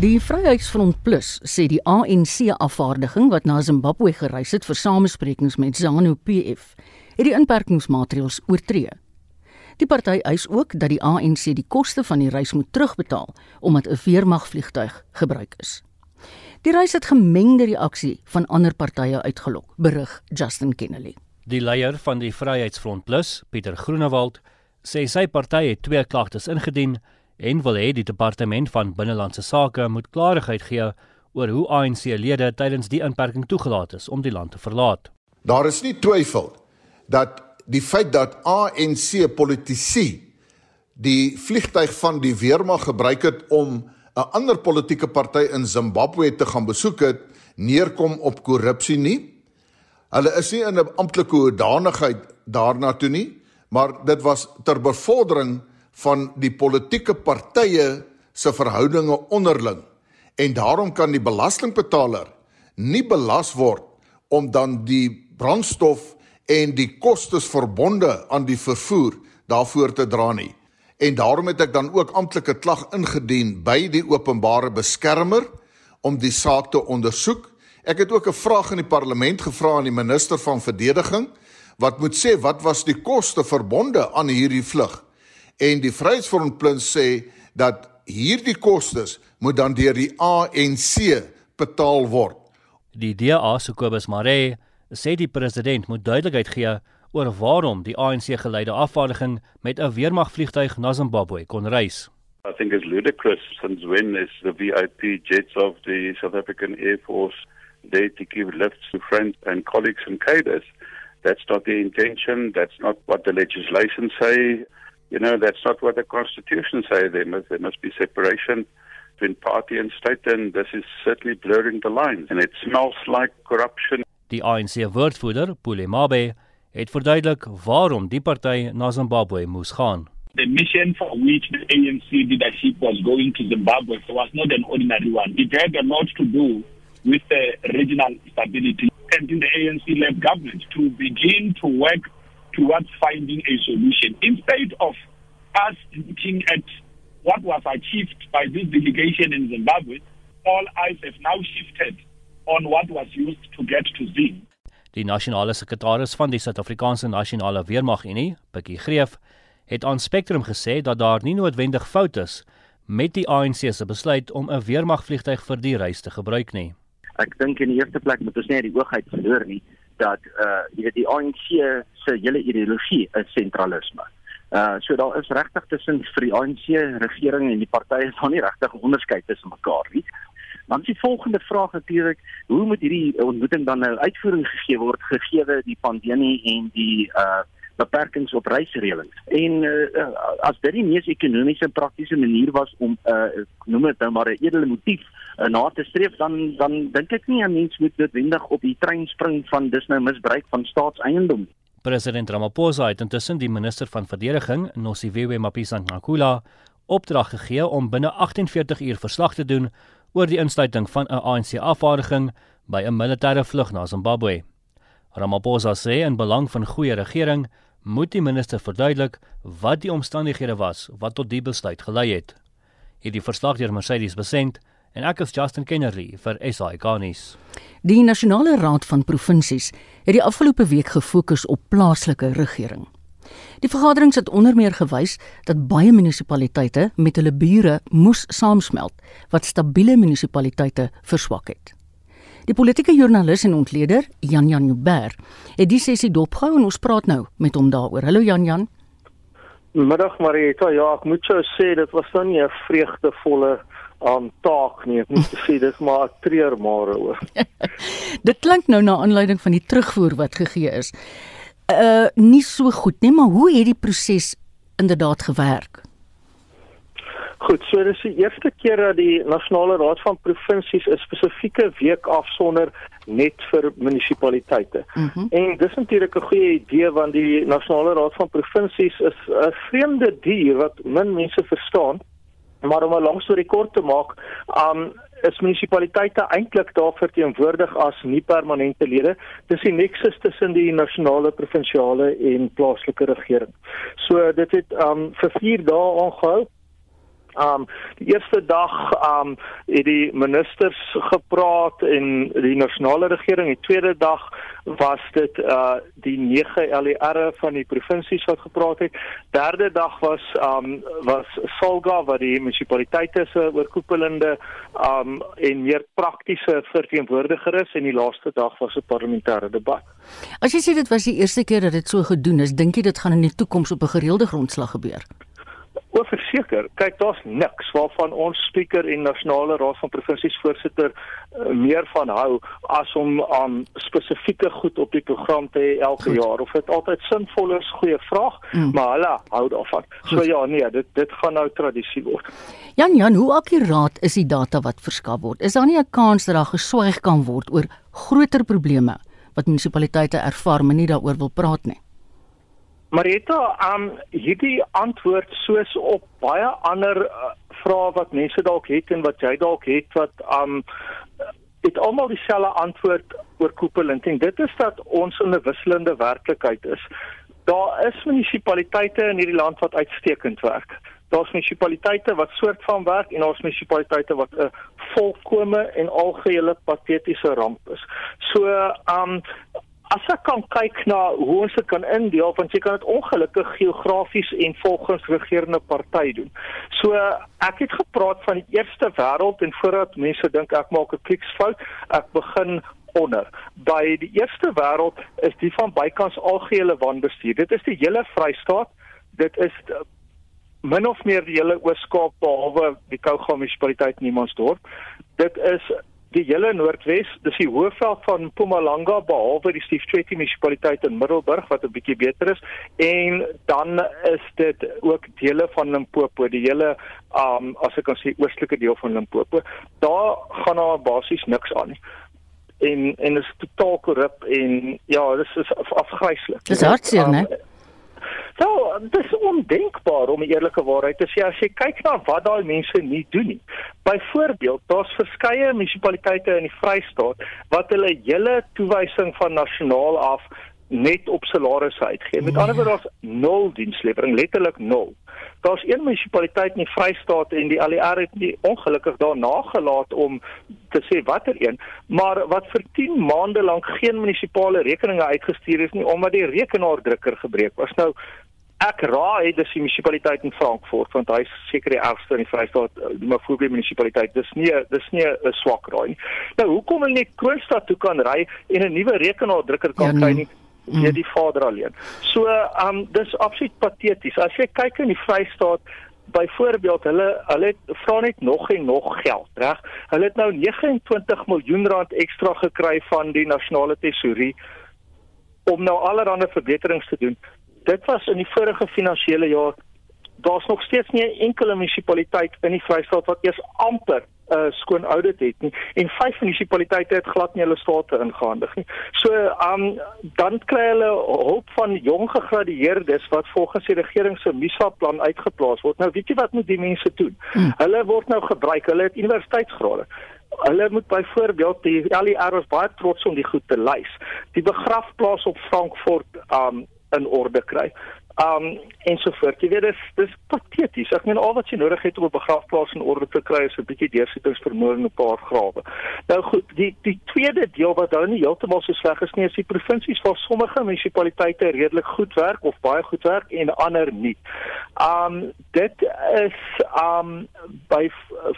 Die Vryheidsfront Plus sê die ANC afvaardiging wat na Zimbabwe gereis het vir samesprekings met ZANU-PF, het die inperkingsmaatreëls oortree. Die party eis ook dat die ANC die koste van die reis moet terugbetaal omdat 'n weermagvliegtuig gebruik is. Die reis het gemengde reaksie van ander partye uitgelok, berig Justin Kennedy. Die leier van die Vryheidsfront Plus, Pieter Groenewald, sê sy party het twee klagtes ingedien en wil hê die departement van binnelandse sake moet klarigheid gee oor hoe ANC-lede tydens die inperking toegelaat is om die land te verlaat. Daar is nie twyfel dat die feit dat ANC politici die vliegtyg van die weermag gebruik het om 'n ander politieke party in Zimbabwe te gaan besoek het, neerkom op korrupsie nie. Hulle is nie in 'n amptelike hoedanigheid daarna toe nie, maar dit was ter bevordering van die politieke partye se verhoudinge onderling en daarom kan die belastingbetaler nie belas word om dan die brandstof en die kostes verbonde aan die vervoer daarvoor te dra nie. En daarom het ek dan ook amptelike klag ingedien by die openbare beskermer om die saak te ondersoek. Ek het ook 'n vraag in die parlement gevra aan die minister van verdediging wat moet sê wat was die koste verbonde aan hierdie vlug? En die Vryheidsfront Plus sê dat hierdie kostes moet dan deur die ANC betaal word. Die DA se Kobus Maree sê die president moet duidelikheid gee oor waarom die ANC geleide afvaardiging met 'n weermagvliegtuig na Zimbabwe kon reis. I think it's ludicrous since when is the VIP jets of the South African Air Force there to give lifts to friends and colleagues and cadres. That's not the intention, that's not what the legislation say. You know, that's not what the Constitution says. There must, there must be separation between party and state, and this is certainly blurring the lines. And it smells like corruption. Die ANC-woordvoerder, Pule Mabe, het verduidelik waarom die party na Zimbabwe moes gaan. The mission for which the ANC leadership was going to Zimbabwe was not an ordinary one. It had a lot to do with the regional stability and in the ANC-led government to begin to work towards finding a solution. Instead of us looking at what was achieved by this delegation in Zimbabwe, all eyes have now shifted on what was used to get to Zim. Die nasionale sekretaris van die Suid-Afrikaanse Nasionale Weermag Unie, Bikkie Greef, het aan Spectrum gesê dat daar nie noodwendig fout is met die ANC se besluit om 'n weermagvliegtuig vir die reis te gebruik nie. Ek dink in die eerste plek moet ons nie die oogheid verloor nie dat uh jy weet die ANC se hele ideologie is sentralisme. Uh so daar is regtig tussen vir die ANC regering en die partye van nie regtig onderskeid tussen mekaar nie. Dan is die volgende vraag natuurlik, hoe moet hierdie ontmoeting dan nou uitvoering gegee word gegee die pandemie en die uh beperkings op reisreëlings. En uh, as dit die mees ekonomiese en praktiese manier was om uh noem dit nou maar 'n edele motief na te streef dan dan dink ek nie 'n mens moet noodwendig op die trein spring van dis nou misbruik van staatseiendom. President Ramaphosa het intussen die minister van verdediging, Nosiviwe Mapisa-Nqakula, opdrag gegee om binne 48 uur verslag te doen oor die insluiting van 'n ANC-afvaardiging by 'n militêre vlug na Zimbabwe. Ramaphosa sê in belang van goeie regering moet die minister verduidelik wat die omstandighede was wat tot die besluit gelei het. Hierdie verslag deur Mercedes Besent en ek is Justin Kennerly vir SI Garnis. Die Nasionale Raad van Provinsies het die afgelope week gefokus op plaaslike regering. Die vergaderings het onder meer gewys dat baie munisipaliteite met hulle bure moes saamsmelt wat stabiele munisipaliteite verswak het. Die politieke joernalis en ontleder, Jan Jan Joubert, het die sessie dopgehou en ons praat nou met hom daaroor. Hallo Jan Jan. Middag Marita. Ja, ek moet jou sê dit was nou nie 'n vreugdevolle um, taak nie. Ek moet sê dis maar 'n treur maar oor. dit klink nou na aanleiding van die terugvoer wat gegee is. Uh nie so goed nie, maar hoe het die proses inderdaad gewerk? Goed, so dis die eerste keer dat die Nasionale Raad van Provinsies 'n spesifieke week afsonder net vir munisipaliteite. Mm -hmm. En dis natuurlik 'n goeie idee want die Nasionale Raad van Provinsies is 'n vreemde dier wat min mense verstaan. Maar om 'n lang storie kort te maak, um is munisipaliteite eintlik daar verteenwoordig as nie permanente lede. Dis die nexus tussen die nasionale, provinsiale en plaaslike regering. So dit het um vir 4 dae aangehou Um die eerste dag um het die ministers gepraat en die nasionale regering, die tweede dag was dit uh die 9 LER van die provinsies wat gepraat het. Derde dag was um was Salga wat die munisipaliteite se oorkoepelende um en meer praktiese verteenwoordiger is en die laaste dag was 'n parlementêre debat. As jy sê dit was die eerste keer dat dit so gedoen is, dink jy dit gaan in die toekoms op 'n gereelde grondslag gebeur? O, verseker. Kyk, daar's niks waarvan ons spreker en nasionale raad van provinsies voorsitter uh, meer van hou as om aan um, spesifieke goed op die program te hê elke goed. jaar of dit altyd sinvol is, goeie vraag, mm. maar hulle hou daarvan. Goed. So ja, nee, dit dit gaan nou tradisie word. Jan Jan, hoe akkuraat is die data wat verskaf word? Is daar nie 'n kans dat daar geswyg kan word oor groter probleme wat munisipaliteite ervaar, maar nie daaroor wil praat nie? Marita, um hierdie antwoord soos op baie ander uh, vrae wat mense dalk het en wat jy dalk het wat um het almal dieselfde antwoord oorkoepelend en dit is dat ons in 'n wisselende werklikheid is. Daar is munisipaliteite in hierdie land wat uitstekend werk. Daar's munisipaliteite wat soort van werk en daar's munisipaliteite wat 'n volkome en algehele patetiese ramp is. So um as ek kan kyk na hoe ons dit kan indeel want jy kan dit ongelukkig geografies en volgens regerende party doen. So ek het gepraat van die eerste wêreld en voordat mense dink ek maak 'n kliksfout, ek begin onder. By die eerste wêreld is die van bykans algehele wanbestuur. Dit is die hele Vrystaat. Dit is min of meer die hele Oos-Kaap behalwe die Kouga munisipaliteit in Niemandsdorp. Dit is die hele Noordwes, dis die hoofveld van Mpumalanga behalwe die Stiefstretti munisipaliteit in Middelburg wat 'n bietjie beter is en dan is dit ook dele van Limpopo, die hele um as ek kan sê oostelike deel van Limpopo. Daar gaan daar basies niks aan nie. En en dit is totaal korrup en ja, dis is afgryslik. Dis hartseer, né? Um, So, dit is ondenkbaar om 'n eerlike waarheid te sê as jy kyk na wat daai mense nie doen nie. Byvoorbeeld, daar's verskeie munisipaliteite in die Vrystaat wat hulle hele toewysing van nasionaal af net op salarisse uitgee. Met ander woorde, daar's nul dienslewering, letterlik nul. Daar's een munisipaliteit in die Vrystaat en die ALR het nie ongelukkig daarna gelaat om te sê watter een, maar wat vir 10 maande lank geen munisipale rekeninge uitgestuur is nie omdat die rekenaardrukker gebreek was. Nou ek raai dis die munisipaliteit in Frankfurt want hy is seker die ergste in die Vrystaat, die Mafube munisipaliteit. Dis nie dis nie 'n swak raai nie. Nou hoekom hulle net Kroonstad toe kan ry en 'n nuwe rekenaardrukker kan ja, kry nie? Mm. deur die vader alleen. So, ehm um, dis absoluut pateties. As jy kyk in die Vrystaat, byvoorbeeld, hulle hulle vra net nog en nog geld, reg? Hulle het nou 29 miljoen rand ekstra gekry van die nasionale tesourie om nou allerlei verbeterings te doen. Dit was in die vorige finansiële jaar daar's nog steeds nie 'n enkele munisipaliteit in die Vrystaat wat eers amper uh, skoon audit het nie en vyf munisipaliteite het glad nie hulle state ingehandig nie. So, um dan kry hulle hulp van jong gegradueerdes wat volgens die regering se MISA plan uitgeplaas word. Nou weet jy wat moet die mense doen? Hmm. Hulle word nou gebruik, hulle het universiteitsgrade. Hulle moet byvoorbeeld die LER is baie trots om die goed te lys. Die begrafplaas op Frankfurt um in orde kry um en so voort. Jy weet dis dis pateties. Ek meen al wat jy nodig het om 'n begrafplaas in orde te kry is 'n bietjie deursettingsvermoë en 'n paar grawe. Nou goed, die die tweede deel wat nou nie heeltemal so sleg is nie, is die provinsies waar sommige munisipaliteite redelik goed werk of baie goed werk en ander nie. Um dit is um by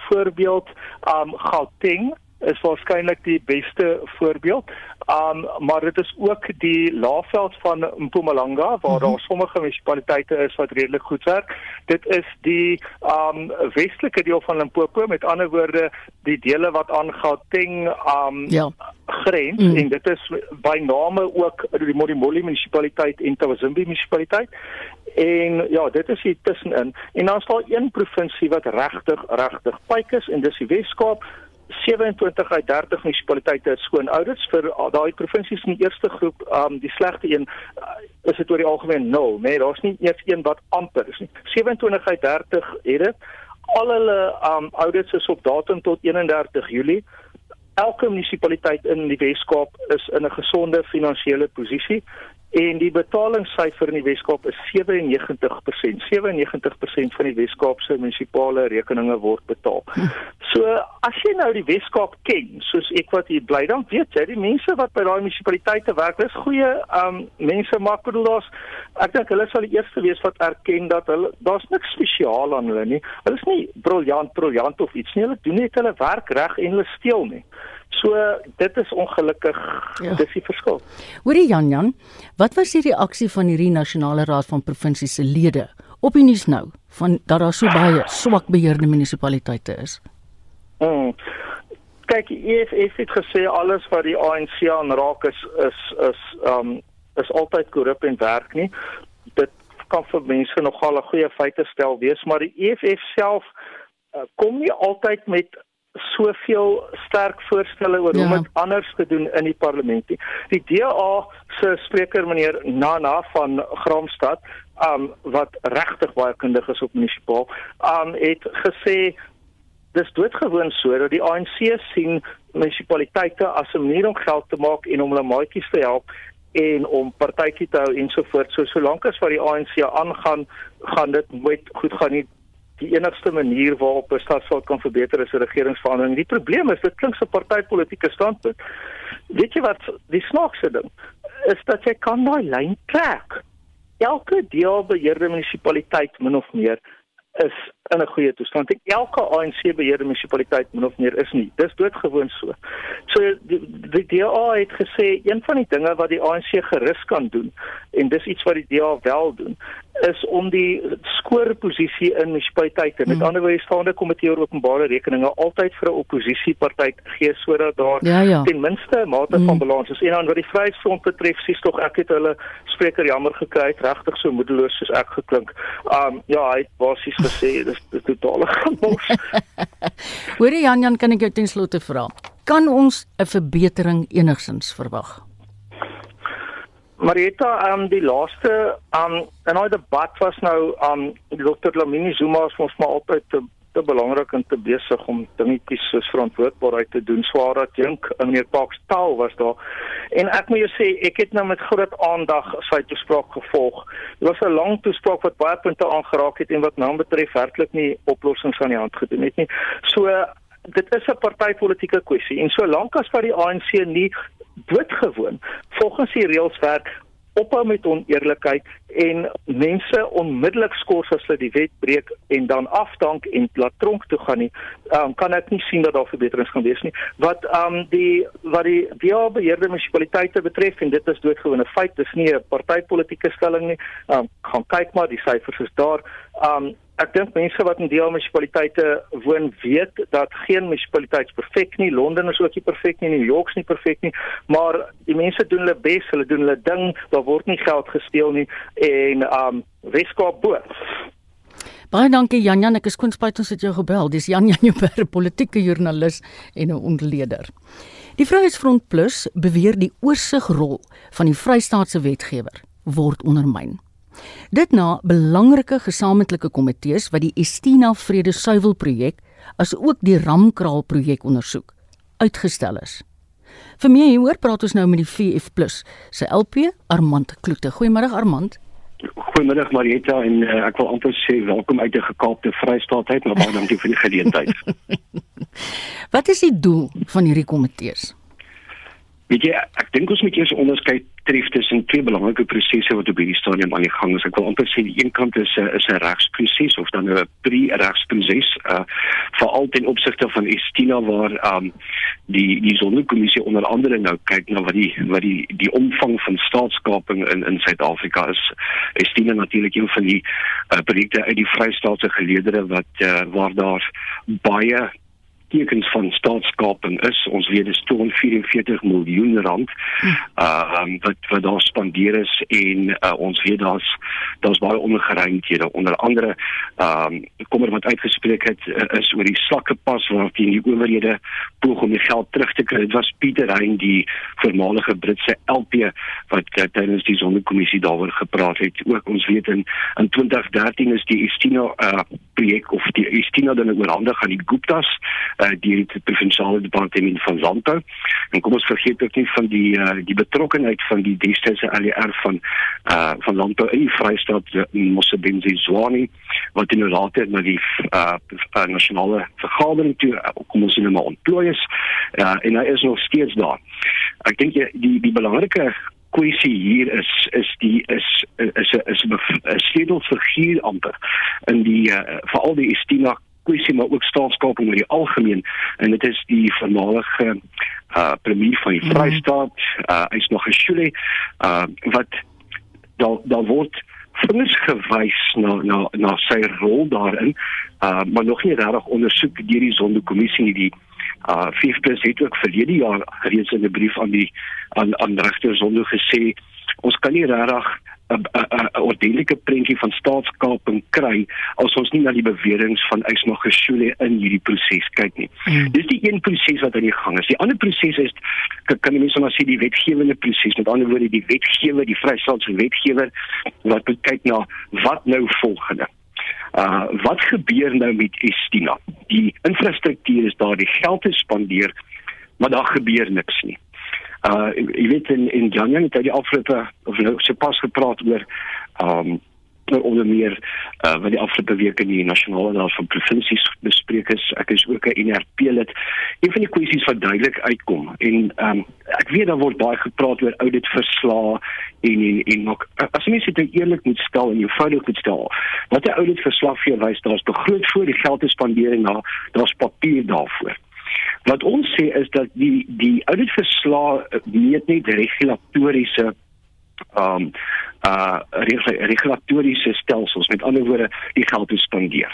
voorbeeld um Gauteng is waarskynlik die beste voorbeeld. Um maar dit is ook die laafveld van Mpumalanga waar mm -hmm. daar sommige munisipaliteite is wat redelik goed werk. Dit is die um westelike deel van Limpopo, met ander woorde die dele wat aan Gauteng um ja. grens mm. en dit is by name ook die Modimolle munisipaliteit en Tawazimbi munisipaliteit. En ja, dit is hier tussenin. En dan is daar een provinsie wat regtig regtig pyk is en dis die Wes-Kaap 27 uit 30 munisipaliteite het skoon audits vir daai provinsies in die eerste groep. Um die slegste een uh, is dit oor die algemeen 0, nee, daar's nie eers een wat amper is nie. 27 uit 30 het dit. Al hulle um audits is op datum tot 31 Julie. Elke munisipaliteit in die Wes-Kaap is in 'n gesonde finansiële posisie en die betalingssyfer in die Weskaap is 97%. 97% van die Weskaap se munisipale rekeninge word betaal. So as jy nou die Weskaap ken, soos ek wat hier bly, dan weet jy die mense wat by daai munisipaliteite werk, dis goeie um mense, maar bedoel daar's ek dink hulle sal die eerste wees wat erken dat hulle daar's niks spesiaal aan hulle nie. Hulle is nie briljant briljant of iets nie. Hulle doen net hulle werk reg en hulle steel nie. So dit is ongelukkig ja. dis die verskil. Hoorie Jan Jan, wat was die reaksie van hierdie nasionale raad van provinsie se lede op die nuus nou van dat daar so baie swak beheerde munisipaliteite is? Hmm. Kyk, EFF het gesê alles wat die ANC aanraak is is is um is altyd korrup en werk nie. Dit kan vir mense nogal 'n goeie feite stel wees, maar die EFF self uh, kom nie altyd met soveel sterk voorstelle oor ja. hoe om dit anders te doen in die parlement nie. Die DA se spreker meneer Nana van Graamsstad, um wat regtig baie kundig is op munisipaal, um het gesê dis doodgewoon so dat die ANC sien munisipaliteite as 'n manier om geld te maak en om hulle maatjies te help en om partytjie te hou ensovoorts. So solank as wat die ANC aangaan, gaan dit nooit goed gaan nie die enigste manier waarop 'n stadsraad kan verbeter is 'n regeringsverandering. Die probleem is dit klink so partytetiese standpunt. Weet jy wat die snaakse ding is dat jy kan daai lyn trek. Elke deel beheerde munisipaliteit min of meer is in 'n goeie toestand. Ek elke ANC beheerde munisipaliteit min of meer is nie. Dis doodgewoon so. So die, die DA het gesê een van die dinge wat die ANC gerus kan doen en dis iets wat die DA wel doen is om die skoorposisie in munisipaliteite met mm. ander woorde staande komitee oor openbare rekeninge altyd vir 'n oppositiepartyt gee sodat daar ja, ja. ten minste mate mm. van balans is. En dan wat die Vryheidsfront betref, sies tog ek het hulle spreker jammer gekry, regtig so moedeloos soos ek geklink. Um ja, hy het basies gesê dis dis totale gemors. Hoorie Jan Jan, kan ek jou ten slotte vra? Kan ons 'n verbetering enigsins verwag? Marieta, um die laaste um in daai debat was nou um Dr. Lamini Zuma was ons maar altyd te, te belangrik en te besig om dingetjies soos verantwoordbaarheid te doen. Swara Dink en meneer Pakstaal was daar. En ek moet jou sê, ek het nou met groot aandag sy toespraak gevolg. Dit was 'n lang toespraak wat baie punte aangeraak het en wat nou betref werklik nie oplossings aan die hand gedoen het nie. So dit is 'n partytetiese kwessie en solank as wat die ANC nie doodgewoon volgens die reëls werk ophou met oneerlikheid en mense onmiddellik skors as hulle die wet breek en dan afdank en laat tronk toe gaan nie. Um, kan ek nie sien dat daar verbeterings gaan wees nie. Wat um die wat die DA beheerde munisipaliteite betref en dit is doodgewone feit dis nie 'n partytetiese stelling nie. Um, gaan kyk maar die syfers is daar. Um ek dink mense wat in deel munisipaliteite woon weet dat geen munisipaliteit perfek nie. Londen is ook nie perfek nie, New York is nie perfek nie, maar die mense doen hulle bes, hulle doen hulle ding, daar word nie geld gesteel nie en um Weskaap bo. Baie dankie Jan Jan, ek is koenspuit ons het jou gebel. Dis Jan Jan Jubber, politieke joernalis en 'n ontleder. Die Vryheidsfront Plus beweer die oorsigrol van die Vrystaatse wetgewer word ondermyn. Dit na belangrike gesamentlike komitees wat die Estina Vrede Suiwel projek as ook die Ramkraal projek ondersoek uitgestel is. Vir meer hieroor praat ons nou met die VF+ se LP Armand Kloete. Goeiemôre Armand. Goeiemôre Marieta en uh, ek wil amper sê welkom uit die gekaapte Vrystaatheid, maar baie dankie vir die geleentheid. Wat is die doel van hierdie komitees? Weet jy, ek dink ons moet eers onderskei tref tussen twee belangrike prosesse wat op hierdie stadium aan die gang is. Ek wil amper sê die een kant is 'n is 'n regsproses of dan 'n pre-regsproses, uh veral ten opsigte van Estina waar um die die sondekommissie onder andere nou kyk na wat die wat die die omvang van staatskaping in in Suid-Afrika is. Estina natuurlik een van die uh, projekte uit die Vrystaatse geleedere wat uh, waar daar baie tekens van staatskaping is. Ons weet dis 244 miljoen rand uh um, wat wat daar spandeer is en uh, ons weet daar's daar's baie ongeruimthede onder andere um kommer wat uitgespreek het uh, is oor die slakke pas waarteen die owerhede poog om die geld terug te kry. Dit was Pieter Hein die voormalige Britse LP wat uh, tydens die sondekommissie daaroor gepraat het. Ook ons weet in in 2013 is die Estina uh projek of die Estina dan oorhandig aan die Guptas uh die die provinsiale departement van landbou. En kom ons vergeet ook nie van die uh die betrokkeheid van die destydse ALR van uh van landbou in die Vrystaat Mosebenzwe Zwane wat inderdaad na die uh, nasionale vergadering toe kom ons nou maar ontplooi is. Uh en hy is nog steeds daar. Ek dink die die belangrike kwessie hier is is die is is is 'n sleutelfiguur amper in die uh, veral die Estina kwessie maar ook staatskaping oor die algemeen en dit is die voormalige uh premier van die mhm. Vrystaat uh hy's nog 'n skule uh wat daar daar word vingers gewys na na na sy rol daarin uh maar nog nie regtig ondersoek deur die sondekommissie nie die uh VF+ het ook verlede jaar reeds in 'n brief aan die aan aan regter Zondo gesê ons kan nie regtig 'n 'n ordentlike prentjie van staatskaping kry as ons nie na die beweringe van Ysmagashule in hierdie proses kyk nie. Hmm. Dis die een proses wat aan die gang is. Die ander proses is kan, kan mense maar sê die wetgewende proses. Met ander woorde die wetgewer, die Vrystaatse wetgewer wat kyk na wat nou volgende. Uh wat gebeur nou met Estina? Die infrastruktuur is daar, die geld is spandeer, maar daar gebeur niks nie. Uh jy weet in in Januarie het hy die afgelope of nou se pas gepraat oor um onder meer uh, wat die afgelope week in die nasionale raad van provinsies bespreek is. Ek is ook 'n NRP lid. Een van die kwessies wat duidelik uitkom en um, ek weet daar word baie gepraat oor auditverslae en en en ook as mense dit eerlik moet stel en eenvoudig moet stel. Wat 'n auditverslag vir jou wys, daar's begroot voor die geld te spandeer en daar daar's papier daarvoor. Wat ons sê is dat die die auditverslae meet net regulatoriese um uh regulatoriese stelsels met ander woorde die geld te spandeer.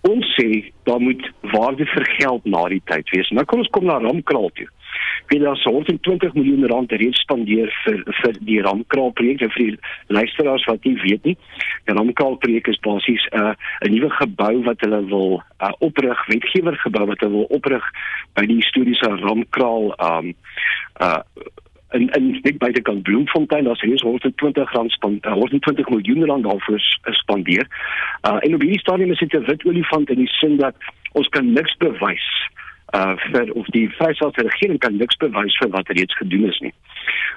Ons sê daar moet waarde vir geld na die tyd wees. Nou kom ons kom na Ramkraal toe. Wie daar so 120 miljoen rand reeds spandeer vir vir die Ramkraal projek vir die luisteraars wat nie weet nie. Die Ramkraal projek is basies 'n uh, 'n nuwe gebou wat hulle wil uh, oprig, wetgewer gebou wat hulle wil oprig by die historiese Ramkraal um uh in in net buite kan Bloemfontein daar's hier 120 rand span 120 eh, miljoen rand daarvoor spandeer. Uh en op hierdie stadium is dit 'n wit olifant in die sin dat ons kan niks bewys uh vir of die Vrystaatse regering kan niks bewys vir wat reeds gedoen is nie.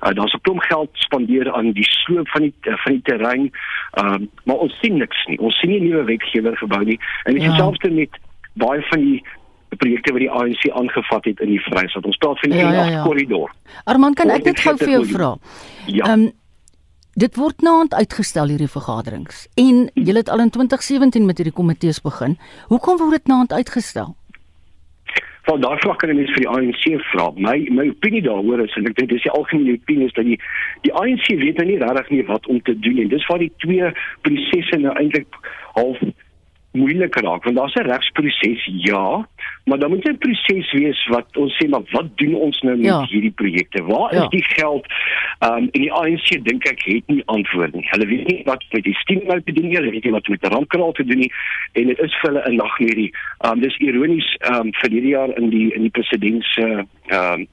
Uh daar's 'n klomp geld spandeer aan die sloop van die uh, van die terrein. Uh maar ons sien niks nie. Ons sien nie nuwe wetgewing gebou nie. En dit is ja. selfs met baie van die projekte wat die ANC aangevat het in die Vrystaat. Ons praat van die ja, ja, ja. korridor. Armand, kan ek dit gou vir jou vra? Ja. Ehm um, dit word naand uitgestel hierdie vergaderings en jy het al in 2017 met hierdie komitees begin. Hoekom word dit naand uitgestel? Van daar vlak kan mense vir die ANC vra. My my opinie daaroor is en ek dink dis die algemene opinie is dat die die ANC weet nou nie regtig nie wat om te doen en dis waar die twee prosesse nou eintlik half moeilik raak want daar's 'n regsproses ja maar dan moet 'n proses wees wat ons sê maar wat doen ons nou met ja. hierdie projekte waar ja. is die geld um, en die ANC dink ek het nie antwoord nie hulle weet nie wat met die stimule te doen nie hulle weet nie wat met rampkraal te doen nie en dit is vir hulle 'n nagmerrie um, dis ironies um, vir hierdie jaar in die in die president se uh, um,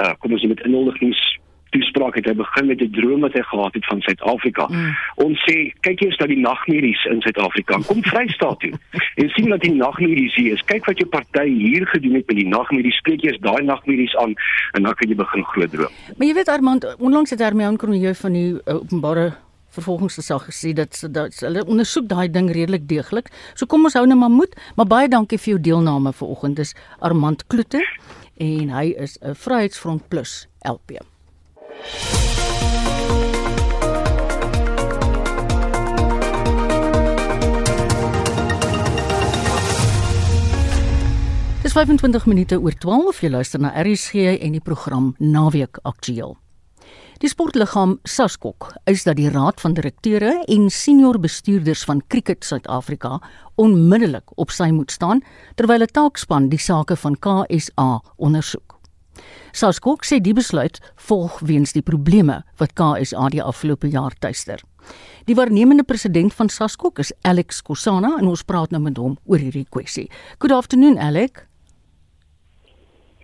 uh, kom ons met inhuldigings toespraak het hy begin met 'n droom wat hy gehad het van Suid-Afrika. Mm. Ons sê kyk eers na die nagmerries in Suid-Afrika. Kom Vrystaat toe. en sien dat die nagmerries hier is. Kyk wat jou party hier gedoen het met die nagmerries. Spreek eers daai nagmerries aan en dan kan jy begin groot droom. Maar jy weet Armand, onlangs het Hermie Aankroon van die uh, openbare vervolgingsgesag gesê dat dat hulle ondersoek daai ding redelik deeglik. So kom ons hou net maar moed, maar baie dankie vir jou deelname vanoggend. Dis Armand Kloete en hy is 'n Vryheidsfront Plus LP. Dis 25 minute oor 12 jy luister na RSG en die program Naweek Aktueel. Die sportliggaam Saskok eis dat die raad van direkteure en senior bestuurders van Cricket Suid-Afrika onmiddellik op sy moet staan terwyl 'n taakspan die sake van KSA ondersoek. Saskok sê die besluit volg weens die probleme wat KSA die afgelope jaar tuister. Die waarnemende president van Saskok is Alex Kosana en ons praat nou met hom oor hierdie kwessie. Good afternoon, Alex.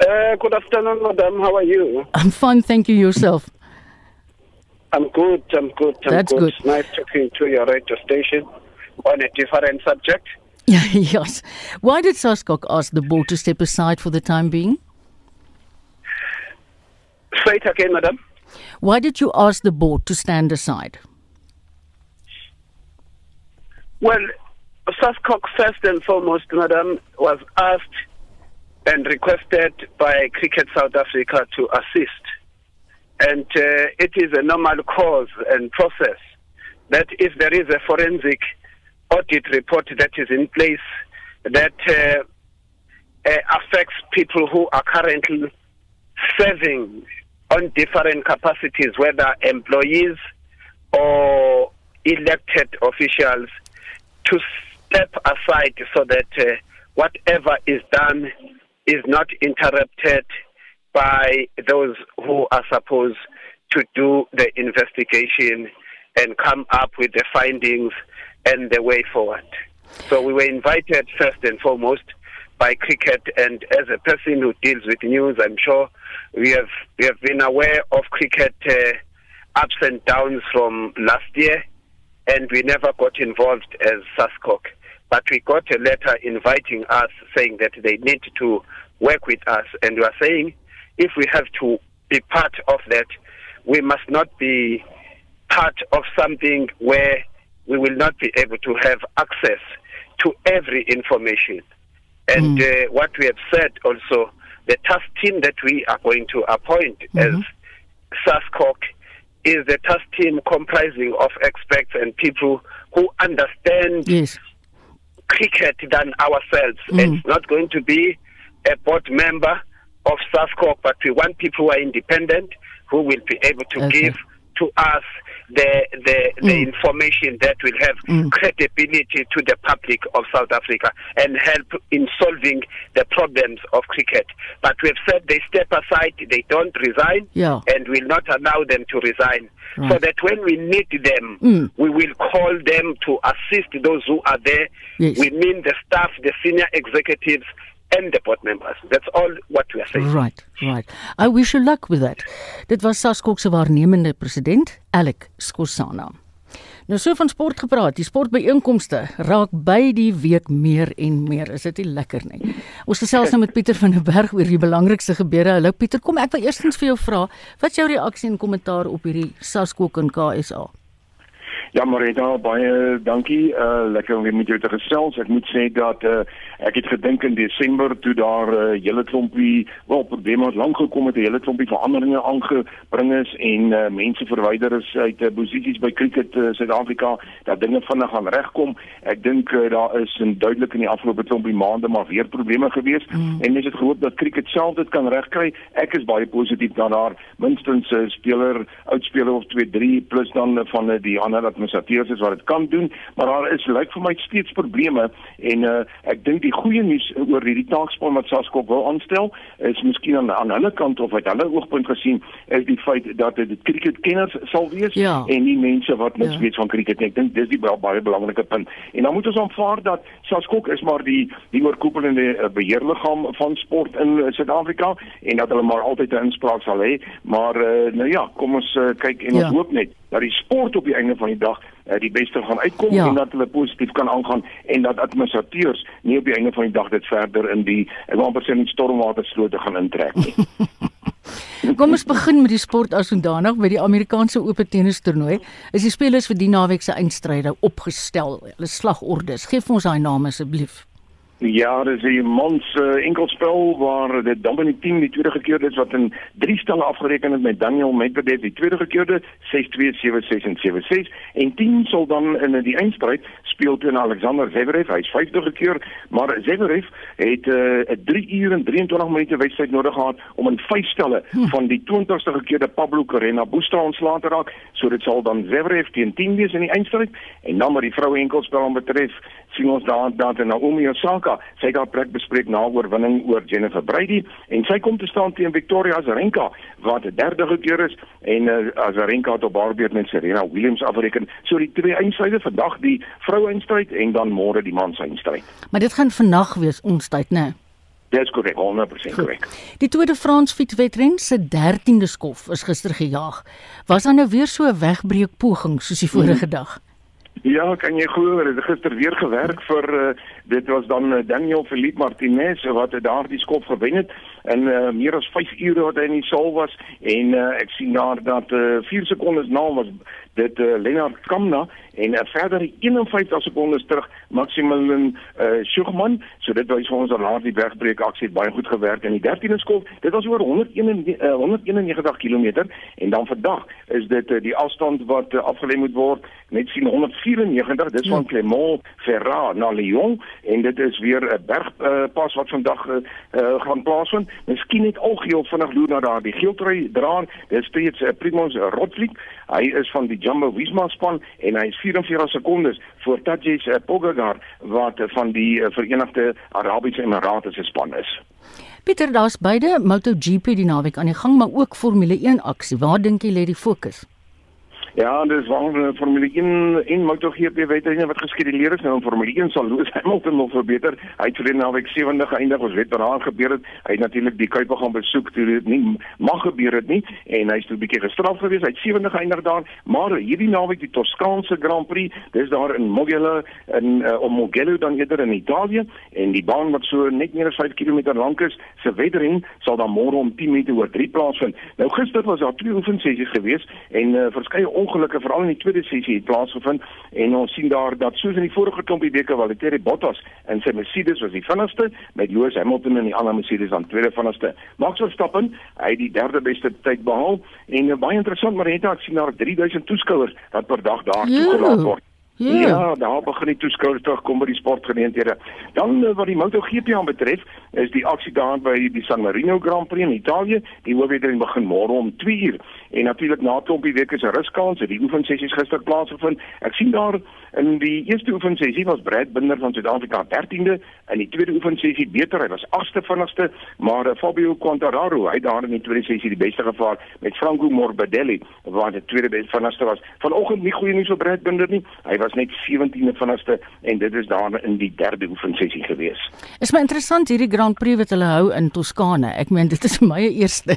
Uh, good afternoon, madam. How are you? I'm fine, thank you yourself. I'm good. I'm good. I'm That's good. good. Nice talking to your radio station on a different subject. yes. Why did Saskok ask the board to step aside for the time being? Say it again, madam. Why did you ask the board to stand aside? Well, Saskok, first and foremost, madam, was asked and requested by Cricket South Africa to assist. And uh, it is a normal cause and process that if there is a forensic audit report that is in place that uh, uh, affects people who are currently serving on different capacities, whether employees or elected officials, to step aside so that uh, whatever is done is not interrupted by those who are supposed to do the investigation and come up with the findings and the way forward. So we were invited first and foremost by cricket and as a person who deals with news I'm sure we have we have been aware of cricket uh, ups and downs from last year and we never got involved as Saskok but we got a letter inviting us saying that they need to work with us and we are saying if we have to be part of that we must not be part of something where we will not be able to have access to every information. And hmm. uh, what we have said also, the task team that we are going to appoint as mm-hmm. SASCOC is the task team comprising of experts and people who understand Yes. cricket than ourselves. Mm. It's not going to be a board member of SASCOC, but we want people who are independent, who will be able to Okay. give to us the the, the information that will have credibility to the public of South Africa and help in solving the problems of cricket. But we have said they step aside, they don't resign, Yeah. and will not allow them to resign. So that when we need them, Mm. we will call them to assist those who are there. Yes. We mean the staff, the senior executives, and the board members. That's all what we are saying. Right, right. I wish you luck with that. Dit was Saskok se waarnemende president, Alec Skosana. Nou so van sport gepraat, die sportbyeenkomste raak by die week meer en meer. Is dit nie lekker nie? Ons gesels nou met Pieter van der Berg oor die belangrikste gebeure. Hallo Pieter, kom ek wil eerstens vir jou vra, wat is jou reaksie en kommentaar op hierdie Saskok in KSA? Ja, Marita, baie dankie. Uh lekker om weer met jou te gesels. Ek moet sê dat uh ek het gedink in Desember toe daar 'n uh, hele klompie wel probleme het lank gekom het, 'n hele klompie veranderinge aangebring is en uh, mense verwyder is uit uh, posisies by cricket uh, Suid-Afrika dat dinge vinnig gaan regkom. Ek dink uh, daar is en duidelik in die afgelope klompie maande maar weer probleme gewees mm. en mense het gehoop dat cricket self dit kan regkry. Ek is baie positief dat daar minstens 'n uh, speler, oudspeler of 2, 3 plus dan uh, van uh, die ander administrateurs is wat dit kan doen, maar daar is lyk vir my steeds probleme en uh, ek dink die goeie nuus oor hierdie taakspan wat Saskop wil aanstel is miskien aan aan hulle kant of uit hulle oogpunt gesien is die feit dat dit cricketkenners sal wees Ja. en nie mense wat niks Ja. weet van cricket nie. Ek dink dis die baie, baie belangrike punt. En dan moet ons aanvaar dat Saskok is maar die die oorkoepelende uh, beheerliggaam van sport in uh, Suid-Afrika en dat hulle maar altyd 'n inspraak sal hê. Maar uh, nou ja, kom ons uh, kyk en Ja. ons hoop net dat die sport op die einde van die dag uh, die beste gaan uitkom Ja. en dat hulle positief kan aangaan en dat administrateurs nie op die einde van die dag dit verder in die ek wil amper sê in die stormwaterslote gaan intrek nie. Kom ons begin met die sport as sodanig by die Amerikaanse Ope tennis toernooi. Is die spelers vir die naweek se eindstryde opgestel? Hulle slagordes. Geef ons daai name asseblief. Ja, dis die mans uh, enkelspel waar in die team die tweede gekeerde is wat in drie stelle afgereken het met Daniel Medvedev die tweede gekeerde 6-2, 7-6 en 7-6 en team sal dan in die eindstryd speel teen Alexander Zverev. Hy's vyfde gekeer, maar Zverev het uh, 'n 3 uur en 23 minute wedstryd nodig gehad om in vyf stelle van die 20ste gekeerde Pablo Carrena Busta ontslae te raak. So dit sal dan Zverev teen 10 wees in die eindstryd en dan met die vroue enkelspel aan betref sien ons daar dat Naomi Osaka sy haar plek bespreek na oorwinning oor Jennifer Brady en sy kom te staan teen Victoria Azarenka wat derde gekeer is en uh, Azarenka het op haar beurt met Serena Williams afreken. So die twee eindstryde vandag die vroue eindstryd en dan môre die mans eindstryd. Maar dit gaan vannag wees ons tyd, né? Dis korrek, 100% korrek. Die Tour de France fietswedren se 13de skof is gister gejaag. Was daar nou weer so 'n wegbreek poging soos die vorige dag? Ja, kan jy glo, het gister weer gewerk vir uh, dit was dan uh, Daniel Philippe Martinez wat daardie skop gewen het. En uh, meer as 5 ure wat hy in die saal was en uh, ek sien daar dat uh, 4 sekondes na was dit uh, Lennard Kamna en uh, verder 51 sekondes terug Maximilian uh, Schugman so dit wys ons dat daardie wegbreek aksie baie goed gewerk in die 13de skop. Dit was oor 101 uh, 191 km en dan vandag is dit uh, die afstand wat uh, afgelê moet word net sien 194 dis van ja. Clermont Ferrand na Lyon en dit is weer 'n bergpas uh, wat vandag uh, uh, gaan plaasvind miskien net algeheel vinnig loer na daardie geeltrui draer dis steeds uh, Primoz Roglic hy is van die Jumbo Visma span en hy is 44 sekondes voor Tadej Pogacar wat van die uh, Verenigde Arabiese Emirate se span is. Pieter, daar's beide MotoGP die naweek aan die gang, maar ook Formule 1 aksie. Waar dink jy lê die fokus? Ja, dis waar uh, Formule 1 en MotoGP weet jy wat geskeduleer is nou in Formule 1 sal Lewis Hamilton nog verbeter. Hy het verlede naweek 70 geëindig as veteraan gebeur het. Hy het natuurlik die Kuiper gaan besoek toe dit nie mag gebeur het nie en hy's toe 'n bietjie gestraf gewees. Hy het 70 geëindig daar, maar hierdie naweek die Toskaanse Grand Prix, dis daar in Mugello in uh, om Mugello dan eerder in Italië en die baan wat so net meer as 5 km lank is, se wedren sal dan môre om 10 minute oor 3 plaasvind. Nou gister was daar twee oefensessies geweest en uh, verskeie ongelukke veral in die tweede sessie het plaasgevind en ons sien daar dat soos in die vorige klompie weke Valtteri Bottas en sy Mercedes was die vinnigste met Lewis Hamilton en die ander Mercedes aan tweede vinnigste. Max Verstappen, hy het die derde beste tyd behaal en uh, baie interessant maar het ek sien daar 3000 toeskouers wat per dag daar toegelaat word. Yeah. Ja. ja, daar begin die toeskouers terugkom by die sportgeleenthede. Dan uh, wat die MotoGP aan betref, is die aksie daar by die San Marino Grand Prix in Italië. Die hoofwedren begin môre om 2 uur. En natuurlik na klompie weke se ruskans het die oefensessies gister plaasgevind. Ek sien daar in die eerste oefensessie was Brad Binder van Suid-Afrika 13de, in die tweede oefensessie beter, hy was 8ste vinnigste, maar uh, Fabio Quartararo, hy daar in die tweede sessie die beste gevaar met Franco Morbidelli wat die tweede beste vinnigste was. Vanoggend nie goeie nuus vir Brad Binder nie. Hy was net 17de vinnigste en dit is daar in die derde oefensessie gewees. Is my interessant hierdie Grand Prix wat hulle hou in Toskane. Ek meen dit is my eerste.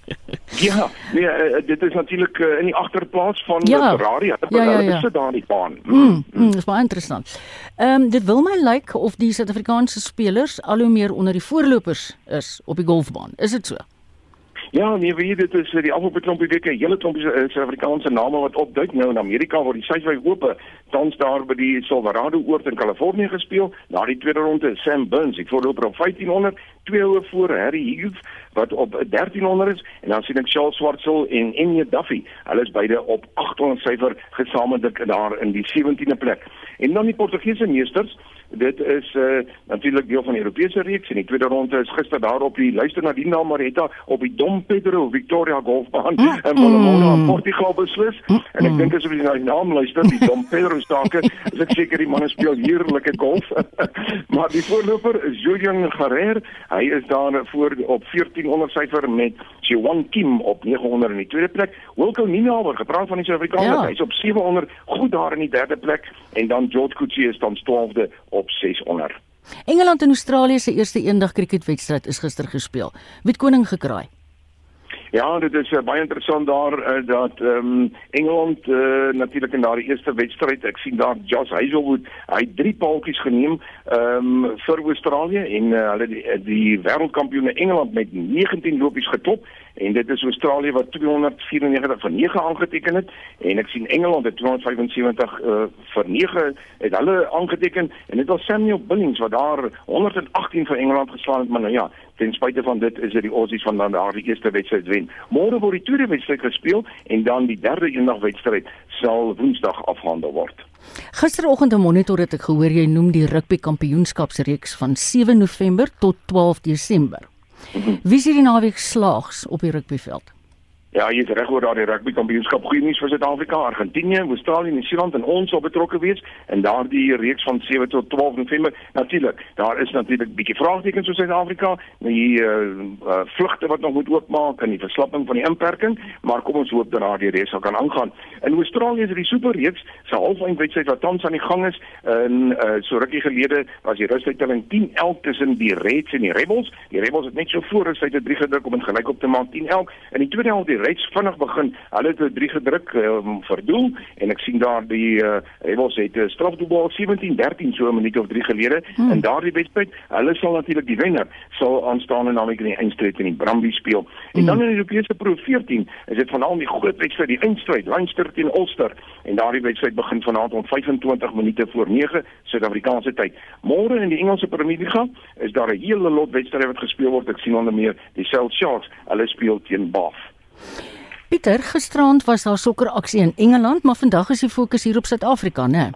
ja, nee, uh, dit is natuurlik uh, in die agterplaas van ja. Ferrari. Ja, ja, ja, ja. sit daar in die baan. Mm, mm, mm, dis baie interessant. Ehm um, dit wil my lyk like of die Suid-Afrikaanse spelers al hoe meer onder die voorlopers is op die golfbaan. Is dit so? Ja, nee, weet dit is die afgelope klompie weke hele klompie uh, Suid-Afrikaanse name wat opduik nou in Amerika waar die Suid-Afrika Ope tans daar by die Silverado oort in Kalifornië gespeel. Na die tweede ronde Sam Burns, ek voorloper op 1500, twee hoë voor Harry Hughes wat op 1300 is en dan sien ek Charles Swartsel en Enya Duffy. Hulle is beide op 800 syfer gesamentlik daar in die 17de plek. En dan die Portugese meesters Dit is uh, natuurlik deel van die Europese reeks en die tweede ronde is gister daar op die luister na die naam Marita op die Dom Pedro Victoria Golfbaan mm, in Palomona in Portugal beslis mm, en ek mm. dink as jy na die naam luister die Dom Pedro stake is ek seker die manne speel heerlike golf maar die voorloper is Julian Garrer hy is daar voor op 1400 syfer met Jiwan Kim op 900 in die tweede plek Wilco Ninawer gepraat van die Suid-Afrikaners ja. hy's op 700 goed daar in die derde plek en dan George Kutsie is dan 12de op 600. Engeland en Australië se eerste eendag cricketwedstryd is gister gespeel. Wie het koning gekraai? Ja, dit is uh, baie interessant daar uh, dat ehm um, Engeland uh, natuurlik in daardie eerste wedstryd, ek sien daar Josh Hazelwood, hy het drie paaltjies geneem ehm um, vir Australië en uh, hulle die, die wêreldkampioene Engeland met 19 lopies geklop en dit is Australië wat 294 vir 9 aangeteken het en ek sien Engeland het 275 uh, vir 9 het hulle aangeteken en dit was Samuel Billings wat daar 118 vir Engeland geslaan het maar nou ja ten spyte van dit is dit die Aussies van dan daar die eerste wedstryd wen. Môre word die tweede wedstryd gespeel en dan die derde eendag wedstryd sal woensdag afhandel word. Gisteroggend 'n monitor het ek gehoor jy noem die rugby kampioenskapsreeks van 7 November tot 12 Desember. Wie sien die naweek slaags op die rugbyveld? Ja, jy is reg oor daardie rugby kampioenskap. Goeie nuus vir Suid-Afrika, Argentinië, Australië en Nieu-Seeland en ons sal betrokke wees in daardie reeks van 7 tot 12 November. Natuurlik, daar is natuurlik bietjie vraagtekens oor Suid-Afrika, die uh, uh, vlugte wat nog moet oopmaak en die verslapping van die inperking, maar kom ons hoop dat daardie reeks sal kan aangaan. In Australië is die superreeks se halfeindwedstryd wat tans aan die gang is. In uh, so rukkie gelede was die rustelling 10-11 tussen die Reds en die Rebels. Die Rebels het net so voor 3 gedruk om dit gelyk op te maak 10-11 en die tweede helfte reeds vinnig begin. Hulle het 3 gedruk um, vir doel en ek sien daar die uh, Rebels het 'n uh, strafdoelbal 17-13 so 'n minuut of 3 gelede hmm. en daardie wedstryd, hulle sal natuurlik die wenner sal aanstaan en naamlik in die eindstryd in die Bramby speel. En hmm. dan in die Europese Pro 14 is dit vanaand die groot wedstryd, die eindstryd, Leinster teen Ulster en daardie wedstryd begin vanaand om 25 minute voor 9 Suid-Afrikaanse tyd. Môre in die Engelse Premier League is daar 'n hele lot wedstryde wat gespeel word. Ek sien onder meer die South Sharks, hulle speel teen Bath. Pieter, gisterand was daar sokkeraksie in Engeland, maar vandag is die fokus hier op Suid-Afrika, né?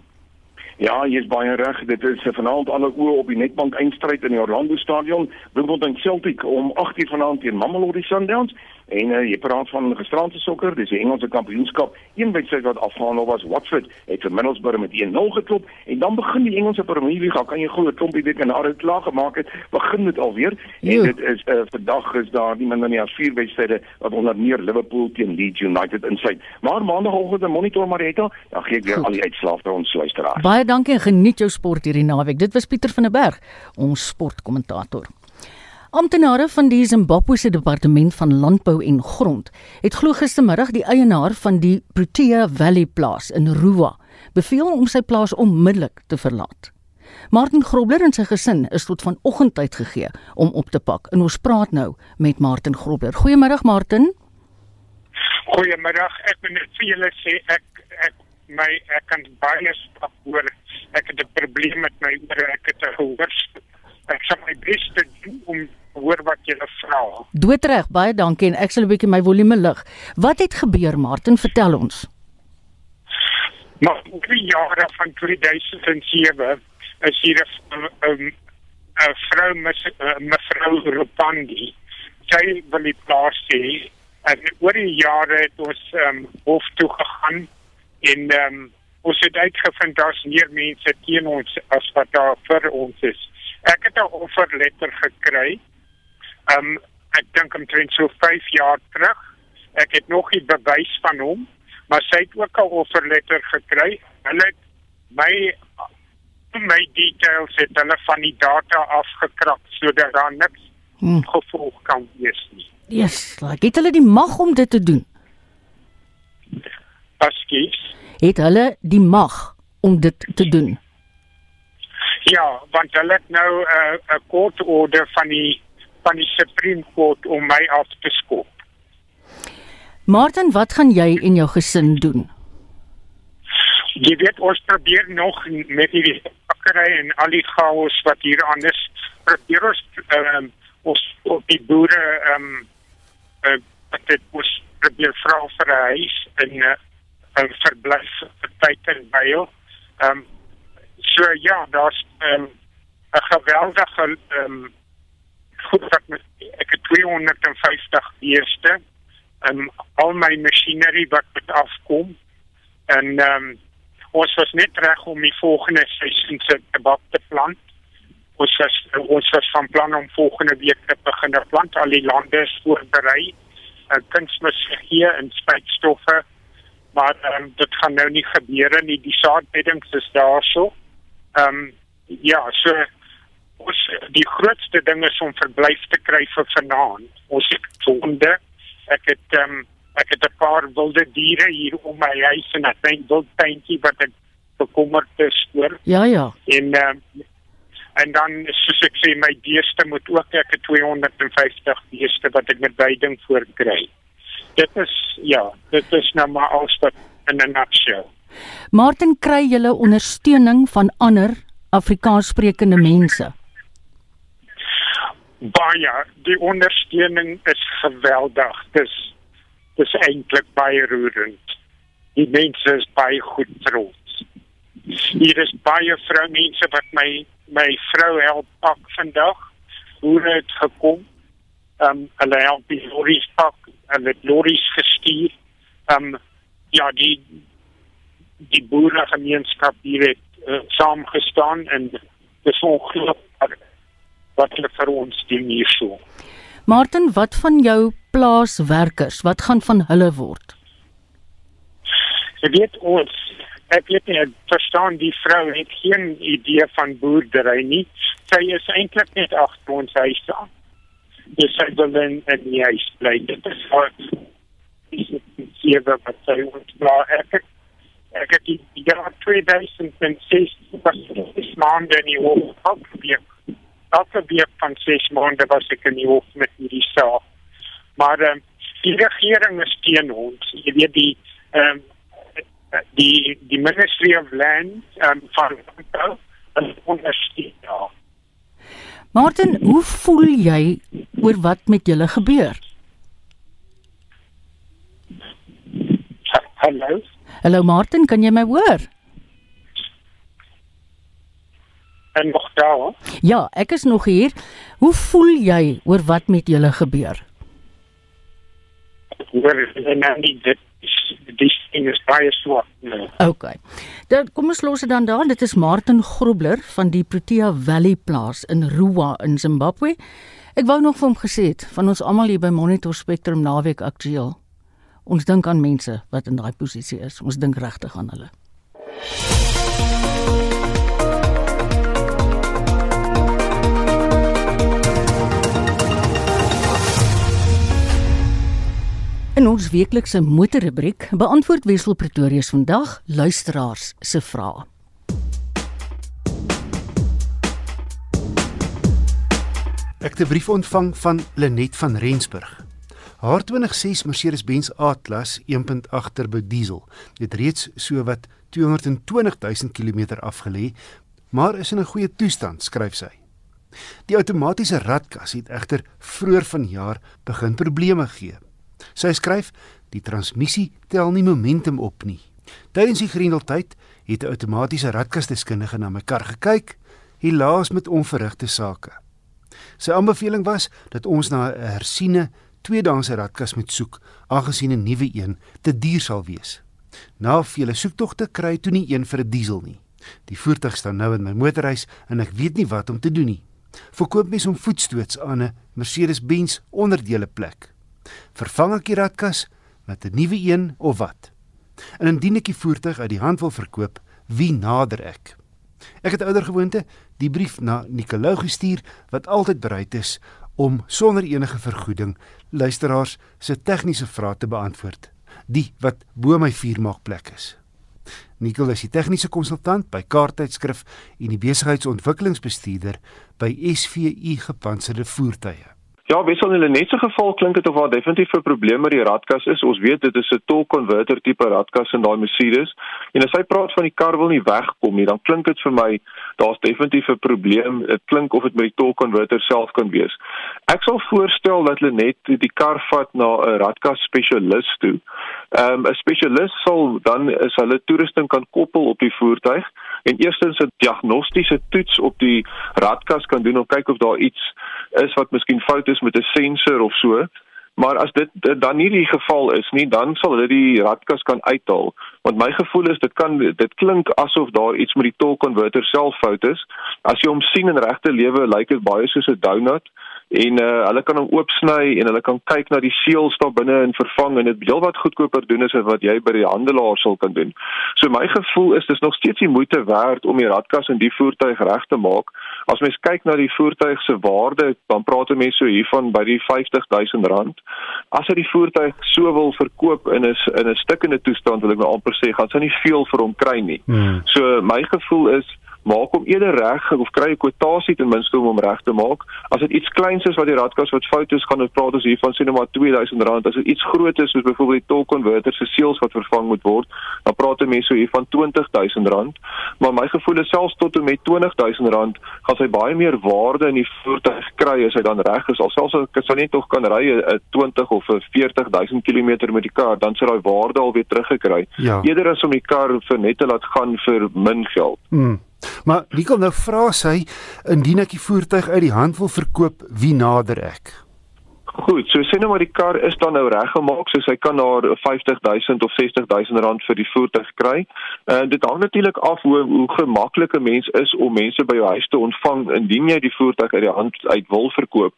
Ja, jy is baie reg. Dit is vanaand alle oë op die Netbank eindstryd in die Orlando Stadion. Wimbledon Celtic om 8:00 vanaand teen Mamelodi Sundowns. En uh, jy praat van gisterand se sokker, dis die Engelse kampioenskap. Een wedstryd wat afgehandel was, Watford het vir Middlesbrough met 1-0 geklop en dan begin die Engelse Premier League, kan jy glo 'n klompie weke na dit klaar gemaak het, begin dit alweer. En jo. dit is uh, vandag is daar nie minder nie as vier wedstryde wat onder meer Liverpool teen Leeds United insluit. Maar maandagooggend 'n monitor Marita, dan gee ek weer Goed. al die uitslae vir ons luisteraars. Baie dankie en geniet jou sport hierdie naweek. Dit was Pieter van der Berg, ons sportkommentator. Amptenare van die Zimbabwese Departement van Landbou en Grond het glo gistermiddag die eienaar van die Protea Valley plaas in Ruwa beveel om sy plaas onmiddellik te verlaat. Martin Grobler en sy gesin is tot vanoggend tyd gegee om op te pak. En ons praat nou met Martin Grobler. Goeiemôre Martin. Goeiemôre. Ek wil net vir julle sê ek ek my ek kan baie stap hoor. Ek het 'n probleem met my oor ek het 'n gehoor. Ek sal my bes doen om hoor wat jy vra. Doodreg, baie dankie en ek sal 'n bietjie my volume lig. Wat het gebeur, Martin? Vertel ons. Maar drie jare van 2007 is hier 'n 'n vrou met mevrou Rupandi. Sy wil die plaas sê en oor die jare het ons um, hof toe gegaan en um, ons het uitgevind daar's meer mense teen ons as wat daar vir ons is. Ek het 'n offerletter gekry Um ek dink omtrent so 5 jaar terug. Ek het nog nie bewys van hom, maar sy het ook 'n offerletter gekry. Hulle het my my details het hulle van die data afgekrap sodat daar niks hmm. gevolg kan wees nie. Yes, like het hulle die mag om dit te doen? Paskies. Het hulle die mag om dit te doen? Ja, want hulle het nou 'n uh, 'n kortorder van die van die Supreme Court om my af te skop. Martin, wat gaan jy en jou gesin doen? Jy weet ons probeer nog met die bakkery en al die chaos wat hier aan is. Probeer ons um, ons op die boere ehm um, uh, dit was probeer vra vir 'n huis en 'n uh, verblyf vir tyd en baie. Ehm um, so ja, daar's ehm, 'n um, geweldige ehm um, met ek het 250 beeste en al my masjinerie wat met afkom en ehm um, ons was net reg om die volgende seisoen se tabak te plant. Ons was ons was van plan om volgende week te begin plant al die lande voorberei. En kunsmis hier en spuitstoffe maar um, dit gaan nou nie gebeur nie. Die saadbeddings is daarso. Ehm um, ja, so ons die grootste ding is om verblyf te kry vir vanaand. Ons het sonde. Ek het ehm um, ek het 'n paar wilde diere hier om my huis en 'n klein wildtuintjie wat ek bekommerd is oor. Ja ja. En ehm um, en dan soos ek sê my beeste moet ook ek het 250 beeste wat ek met veiding voor kry. Dit is ja, dit is nou maar alles wat in 'n nutshell. Martin kry julle ondersteuning van ander Afrikaans sprekende mense. Baie die ondersteuning is geweldig. Dis dis eintlik baie roerend. Die mense is baie goed trots. Hier is baie vroumense wat my my vrou help pak vandag. Hoe het gekom. Um, hulle help die lorries pak. Hulle het lorries gestuur. Ehm um, ja, die die boeregemeenskap hier het uh, saamgestaan en dis ongelooflik wat hulle vir ons doen hierso. Martin, wat van jou plaaswerkers? Wat gaan van hulle word? Jy weet ons ek weet nie ek verstaan die vrou het geen idee van boerdery nie. Sy is eintlik net agter ons huis aan. Dis sy wil in in die huis bly. Dit is wat is sewe wat sy ons bly ek ek het die jaar 2006 was dis maande nie hoor probeer probeer van ses maande was ek in die hof met hierdie saak maar um, die regering is teen ons jy weet die um, die die Ministry of Land um, van is ondersteun daar. Martin, hoe voel jy oor wat met julle gebeur? Hallo. Hallo Martin, kan jy my hoor? En nog daar? Ja, ek is nog hier. Hoe voel jy oor wat met julle gebeur? Hoor, en nou nie dit dis ding is baie swak. Nee. Okay. Dan kom ons los dit dan daar. Dit is Martin Grobler van die Protea Valley plaas in Ruwa in Zimbabwe. Ek wou nog vir hom gesê het van ons almal hier by Monitor Spectrum naweek aktueel. Ons dink aan mense wat in daai posisie is. Ons dink regtig aan hulle. In ons weeklikse motorrubriek beantwoord Wessel Pretorius vandag luisteraars se vrae. Ek het 'n brief ontvang van Lenet van Rensburg. Haar 2006 Mercedes-Benz A-klas 1.8 turbo diesel het reeds so wat 220 000 km afgelê, maar is in 'n goeie toestand, skryf sy. Die outomatiese radkas het egter vroeër vanjaar begin probleme gee. Sy skryf: "Die transmissie tel nie momentum op nie. Tydens die grendeltyd het 'n outomatiese radkasdeskundige na my kar gekyk, helaas met onverrigte sake. Sy aanbeveling was dat ons na 'n hersiene tweedaanse radkas moet soek, aangesien 'n nuwe een te duur sal wees. Na vele soektogte kry ek toe nie een vir 'n diesel nie. Die voertuig staan nou in my motorhuis en ek weet nie wat om te doen nie. Verkoop mes om voetstoots aan 'n Mercedes-Benz onderdele plek. Vervang ek die radkas met 'n nuwe een of wat? En indien ek die voertuig uit die hand wil verkoop, wie nader ek? Ek het ouer gewoonte die brief na Nicolou gestuur wat altyd bereid is om sonder enige vergoeding luisteraars se tegniese vrae te beantwoord. Die wat bo my vuur maak plek is. Nicol is die tegniese konsultant by Kaarttydskrif en die besigheidsontwikkelingsbestuurder by SVU Gepantserde Voertuie. Ja, wissel in 'n netse geval klink dit of daar definitief 'n probleem met die radkas is. Ons weet dit is 'n torque converter tipe radkas in daai Mercedes. En as hy praat van die kar wil nie wegkom nie, dan klink dit vir my daar's definitief 'n probleem. Dit klink of dit met die torque converter self kan wees. Ek sal voorstel dat hulle net die kar vat na 'n radkas spesialis toe. Ehm um, 'n spesialis sal dan is hulle toerusting kan koppel op die voertuig en eerstens 'n diagnostiese toets op die radkas kan doen om kyk of daar iets is wat miskien fout is met 'n sensor of so. Maar as dit dan nie die geval is nie, dan sal hulle die radkas kan uithaal. Want my gevoel is dit kan dit klink asof daar iets met die torque converter self fout is. As jy hom sien in regte lewe, lyk dit baie soos 'n donut en uh, hulle kan hom oopsny en hulle kan kyk na die seels daar binne en vervang en dit heelwat goedkoper doen as wat jy by die handelaar sal kan doen. So my gevoel is dis nog steeds die moeite werd om die radkas in die voertuig reg te maak. As mens kyk na die voertuig se waarde, dan praat mense so hiervan by die R50 000. As jy die voertuig so wil verkoop in 'n in 'n stukkende toestand wil ek nou amper sê, gaan sy nie veel vir hom kry nie. Hmm. So my gevoel is maak hom eerder reg of kry 'n kwotasie ten minste om hom reg te maak. As dit iets kleins is wat die radkas wat fout is, gaan dit praat ons hiervan sê net maar R2000. As dit iets groot is soos byvoorbeeld die torque converter se seels wat vervang moet word, dan praat mense so hiervan R20000. Maar my gevoel is selfs tot en met R20000 gaan sy baie meer waarde in die voertuig kry as hy dan reg is. Alselfs as hy net tog kan ry 'n 20 of 'n 40000 km met die kar, dan sal daai waarde alweer teruggekry. Ja. Eerder as om die kar vir net te laat gaan vir min geld. Hmm. Maar kom nou vra sy indien ek die voertuig uit die hand wil verkoop, wie nader ek? Goed, so sê nou maar die kar is dan nou reggemaak, so hy kan daar 50000 of 60000 rand vir die voertuig kry. En uh, dit hang natuurlik af hoe hoe gemaklik 'n mens is om mense by jou huis te ontvang indien jy die voertuig uit die hand uit wil verkoop.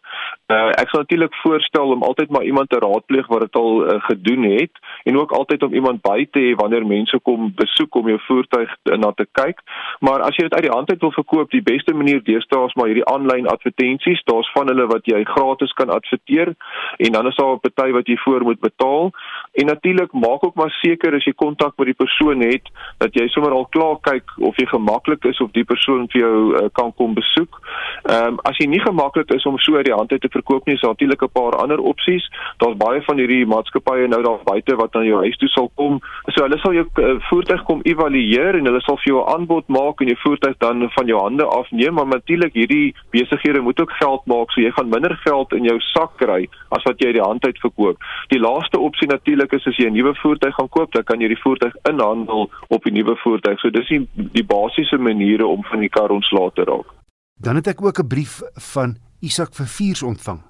Uh, ek sal natuurlik voorstel om altyd maar iemand te raadpleeg wat dit al uh, gedoen het en ook altyd om iemand by te hê wanneer mense kom besoek om jou voertuig na te kyk. Maar as jy dit uit die hand uit wil verkoop, die beste manier deesdae is maar hierdie aanlyn advertensies. Daar's van hulle wat jy gratis kan adverteer en dan is daar 'n party wat jy voor moet betaal. En natuurlik maak ook maar seker as jy kontak met die persoon het dat jy sommer al klaar kyk of jy gemaklik is of die persoon vir jou uh, kan kom besoek. Ehm um, as jy nie gemaklik is om so uit die hand uit te verkoop nie, is daar natuurlik 'n paar ander opsies. Daar's baie van hierdie maatskappye nou daar buite wat aan jou huis toe sal kom. So hulle sal jou uh, voertuig kom evalueer en hulle sal vir jou 'n aanbod maak en jou voertuig dan van jou hande afneem, maar natuurlik hierdie besighede moet ook geld maak, so jy gaan minder geld in jou sak kry as wat jy uit die hand uit verkoop. Die laaste opsie natuurlik is as jy 'n nuwe voertuig gaan koop, dan kan jy die voertuig inhandel op die nuwe voertuig. So dis die, die basiese maniere om van die kar ontslae te raak. Dan het ek ook 'n brief van Isak Verviers ontvang.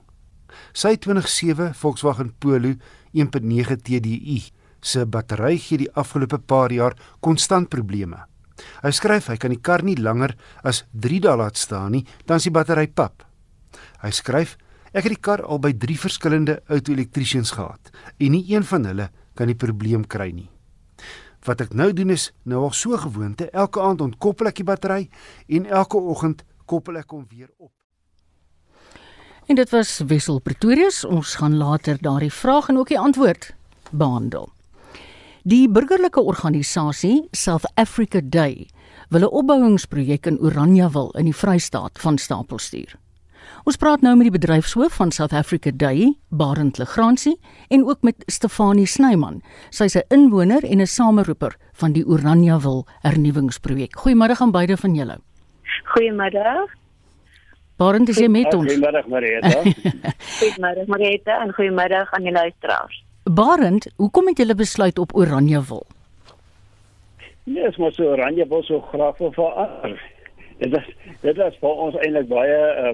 Sy 207 Volkswagen Polo 1.9 TDI se battery gee die afgelope paar jaar konstant probleme. Hy skryf hy kan die kar nie langer as 3 dae laat staan nie, dan is die battery pap. Hy skryf Ek het die kar al by 3 verskillende auto-elektriesiens gehad en nie een van hulle kan die probleem kry nie. Wat ek nou doen is nou al so gewoonte, elke aand ontkoppel ek die battery en elke oggend koppel ek hom weer op. En dit was Wessel Pretorius. Ons gaan later daardie vraag en ook die antwoord behandel. Die burgerlike organisasie South Africa Day wil 'n opbouingsprojek in Oranjewil in die Vrystaat van stapel stuur. Ons praat nou met die bedryfshoof van South Africa Day, Barend Legrandsie, en ook met Stefanie Snyman. Sy's 'n inwoner en 'n sameroeper van die Oranjewil hernuwingsprojek. Goeiemôre aan beide van julle. Goeiemôre. Barend, is jy met ons? Goeiemôre, Marita. goeiemôre, Marita, en goeiemôre aan die luisteraars. Barend, hoekom het julle besluit op Oranjewil? Nee, ons moet so Oranjewil so graag wil verander. Dit is dit is vir ons eintlik baie uh,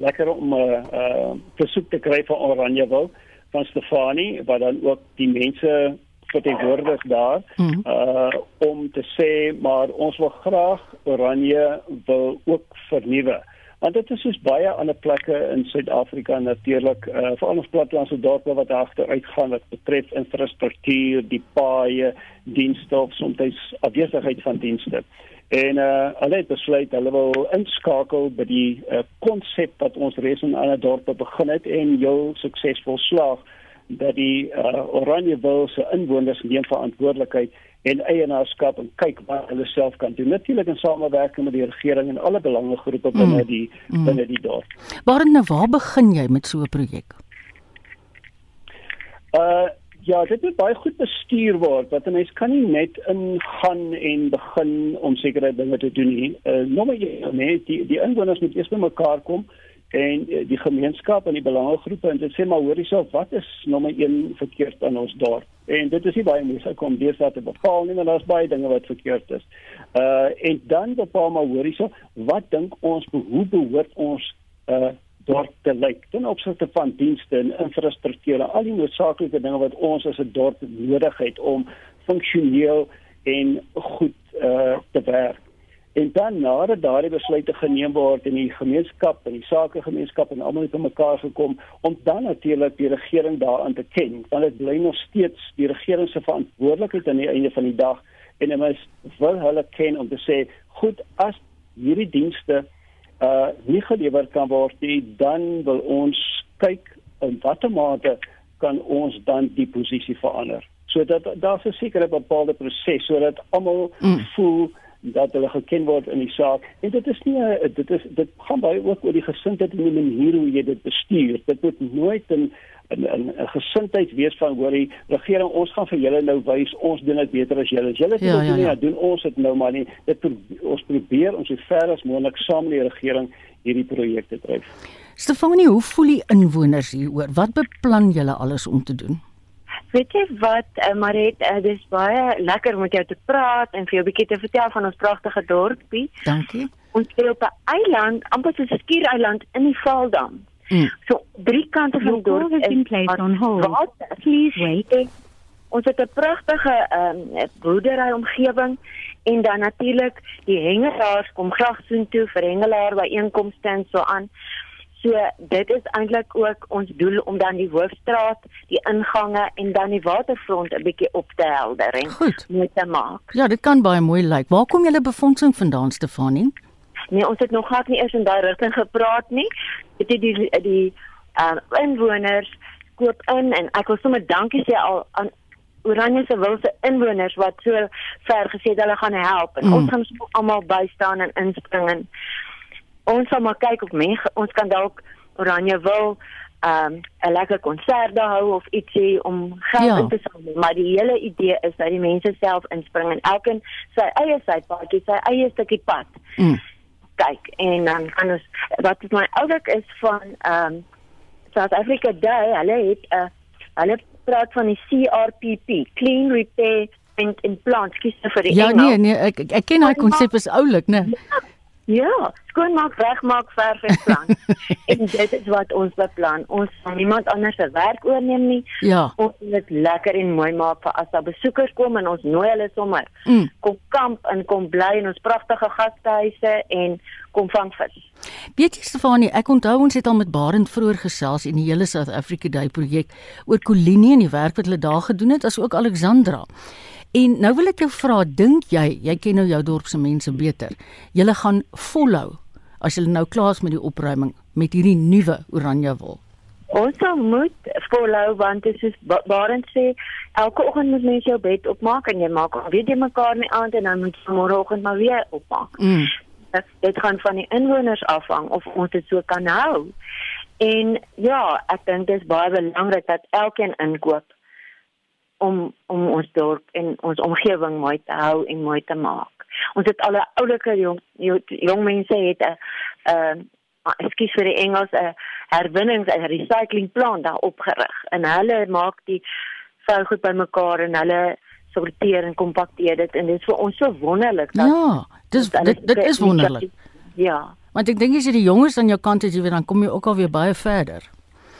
lekker om 'n uh, uh, versoek te kry van Oranjewil van Stefanie wat dan ook die mense verteenwoordig daar mm. uh om te sê maar ons wil graag Oranje wil ook vernuwe. Want dit is soos baie ander plekke in Suid-Afrika natuurlik uh veral ons plattelandse dorpe wat agteruit gaan wat betref infrastruktuur, die paaie, dienste of soms afwesigheid van dienste. En uh hulle het besluit hulle wil inskakel by die konsep uh, wat ons reeds in ander dorpe begin het en heel suksesvol slaag dat die uh Oranjewil se inwoners neem verantwoordelikheid en eienaarskap en kyk wat hulle self kan doen. Natuurlik in samewerking met die regering en alle belangegroepe binne mm. die mm. binne die dorp. Waar nou waar begin jy met so 'n projek? Uh Ja, dit moet baie goed bestuur word. Want 'n mens kan nie net ingaan en begin om sekere dinge te doen nie. Uh nommer 1, nee, die die inwoners moet eers bymekaar kom en uh, die gemeenskap en die belangegroepe en dit sê maar hoor hierself, wat is nommer 1 verkeerd aan ons dorp? En dit is nie baie mense kom deesdae te bepaal nie, maar daar's baie dinge wat verkeerd is. Uh en dan bepaal maar hoor hierself, wat dink ons hoe behoort ons uh dorp te lyk ten opsigte van dienste en infrastruktuur en al die noodsaaklike dinge wat ons as 'n dorp nodig het om funksioneel en goed uh, te werk. En dan nadat daardie besluite geneem word in die gemeenskap en die sakegemeenskap en almal het by mekaar gekom om dan natuurlik die regering daaraan te ken. Want dit bly nog steeds die regering se verantwoordelikheid aan die einde van die dag en hulle wil hulle ken om te sê goed as hierdie dienste uh nie gelewer kan word nie, dan wil ons kyk in watter mate kan ons dan die posisie verander. So dat daar's 'n sekere bepaalde proses sodat almal mm. voel dat hulle geken word in die saak. En dit is nie dit is dit gaan baie ook oor die gesindheid en die manier hoe jy dit bestuur. Dit moet nooit 'n 'n 'n gesindheid wees van hoor die regering ons gaan vir julle nou wys ons doen dit beter as julle. Julle sê ja, ja, ja. doen ons dit nou maar nie. Dit ons probeer ons so ver as moontlik saam met die regering hierdie projekte dryf. Stefanie, hoe voel die inwoners hieroor? Wat beplan julle alles om te doen? Weet jy wat, uh, Maret, uh, dis baie lekker om met jou te praat en vir jou 'n bietjie te vertel van ons pragtige dorpie. Dankie. Ons is op 'n eiland, amper soos 'n skiereiland in die Vaaldam. Mm. So drie kante van die dorp is in place on hold. Please wait. Ons het 'n pragtige ehm um, boerdery omgewing en dan natuurlik die hengelaars kom graag soontoe vir hengelaar by einkomste en so aan. So dit is eintlik ook ons doel om dan die hoofstraat, die ingange en dan die waterfront 'n bietjie op te helder en mooi te maak. Ja, dit kan baie mooi lyk. Waar kom julle befondsing vandaan, Stefanie? Nee, ons het nog glad nie eers in daai rigting gepraat nie. Dit het die die uh inwoners koop in en ek wil sommer dankie sê al aan Oranje se wilse inwoners wat so ver gesê het hulle gaan help en mm. ons gaan almal bystaan en inspring en ons sal maar kyk of mense ons kan dalk Oranje wil um 'n lekker konsert hou of ietsie om geld ja. in te samel maar die hele idee is dat die mense self inspring en elkeen sy eie sypaadjie sy eie stukkie pad mm. Kyk en dan kan ons wat is my oulik is van um South Africa Day hulle het 'n uh, hulle praat van die CRPP Clean Repair and Implant kies vir die Ja Engel. nee nee ek ek ken daai konsep is oulik nê ja, Ja, skoonmaak, regmaak, verf en plan. en dit is wat ons beplan. Ons gaan niemand anders se werk oorneem nie. Ja. Ons wil dit lekker en mooi maak vir as daar besoekers kom en ons nooi hulle sommer. Mm. Kom kamp en kom bly in ons pragtige gastehuise en kom vang vis. Weet jy Stefanie, ek onthou ons het al met Barend vroeër gesels in die hele South Africa Day projek oor Kolinie en die werk wat hulle daar gedoen het, asook Alexandra. En nou wil ek jou vra, dink jy, jy ken nou jou dorp se mense beter. Julle gaan volhou as julle nou klaar is met die opruiming met hierdie nuwe oranje wol. Ons moet volhou want dit is Barend sê elke oggend moet mens jou bed opmaak en jy maak weet jy mekaar nie aan en dan moet jy môreoggend maar weer opmaak. Mm. Dit, dit gaan van die inwoners afhang of ons dit so kan hou. En ja, ek dink dit is baie belangrik dat elkeen inkoop om om ons dorp en ons omgewing mooi te hou en mooi te maak. Ons het al 'n oulike jong jong mense het 'n uh ekskuus vir die Engels 'n herwinnings en recycling plan daar opgerig en hulle maak die vuil goed bymekaar en hulle sorteer en kompakteer dit en dit is vir ons so wonderlik dat Ja, dis dit dit is wonderlik. Ja. Want ek dink as jy die jonges aan jou kant het jy weet dan kom jy ook al weer baie verder.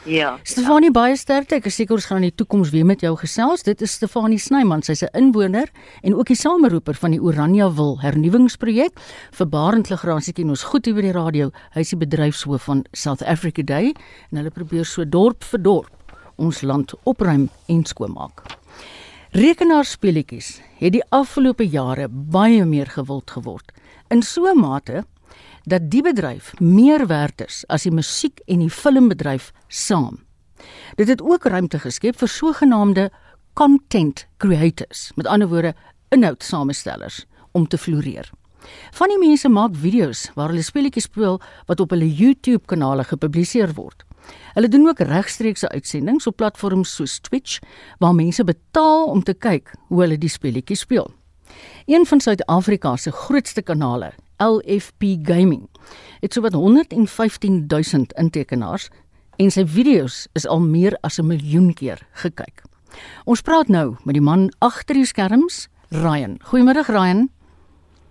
Ja. Stefanie baie sterkte. Ek is seker ons gaan in die toekoms weer met jou gesels. Dit is Stefanie Snyman. Sy's 'n inwoner en ook die sameroeper van die Oranje Wil hernuwingsprojek vir Barend Legrasie ken ons goed hier by die radio. Hy is die bedryfshoof van South Africa Day en hulle probeer so dorp vir dorp ons land opruim en skoonmaak. Rekenaarspeletjies het die afgelope jare baie meer gewild geword. In so 'n mate dat die bedryf meer werd is as die musiek en die filmbedryf saam. Dit het ook ruimte geskep vir sogenaamde content creators, met ander woorde inhoudsamestellers om te floreer. Van die mense maak video's waar hulle speletjies speel wat op hulle YouTube kanale gepubliseer word. Hulle doen ook regstreekse uitsendings op platforms soos Twitch waar mense betaal om te kyk hoe hulle die speletjies speel. Een van Suid-Afrika se grootste kanale, LFP Gaming, het sowat 115 000 intekenaars en sy video's is al meer as 'n miljoen keer gekyk. Ons praat nou met die man agter die skerms, Ryan. Goeiemôre Ryan.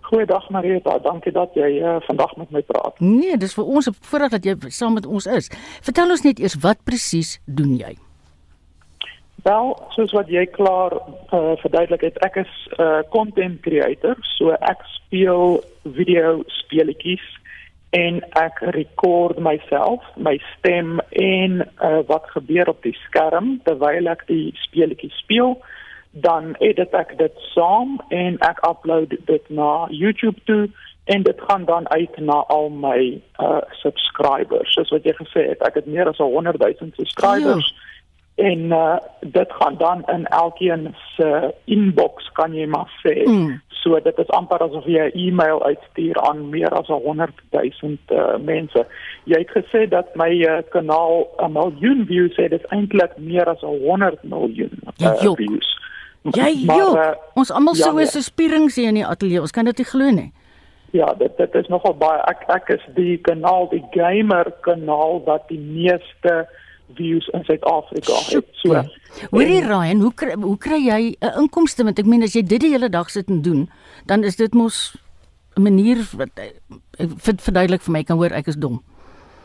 Goeiedag Marita, dankie dat jy uh, vandag met my praat. Nee, dis vir ons 'n voorreg dat jy saam met ons is. Vertel ons net eers wat presies doen jy? Wel, soos wat jy klaar uh, verduidelik het, ek is 'n uh, content creator, so ek speel video speletjies en ek rekord myself, my stem en uh, wat gebeur op die skerm terwyl ek die speletjie speel, dan edit ek dit saam en ek upload dit na YouTube toe en dit gaan dan uit na al my uh, subscribers. Soos wat jy gesê het, ek het meer as 100 000 subscribers. Ja en uh, dit gaan dan in elkeen se inbox kan jy maar sê. Mm. so dit is amper asof jy 'n e-mail uitstuur aan meer as 100 000 uh, mense. Jy het gesê dat my uh, kanaal 'n miljoen views het. Dit is eintlik meer as 100 miljoen uh, views. Jy joh uh, ons almal ja, so is so spierings hier in die ateljee. Ons kan dit nie glo nie. Ja, dit dit is nogal baie. Ek ek is die kanaal die gamer kanaal wat die meeste views in Suid-Afrika het. So. Hoorie Ryan, hoe kry, hoe kry jy 'n inkomste want ek meen as jy dit die hele dag sit en doen, dan is dit mos 'n manier wat ek verduidelik vir my kan hoor ek is dom.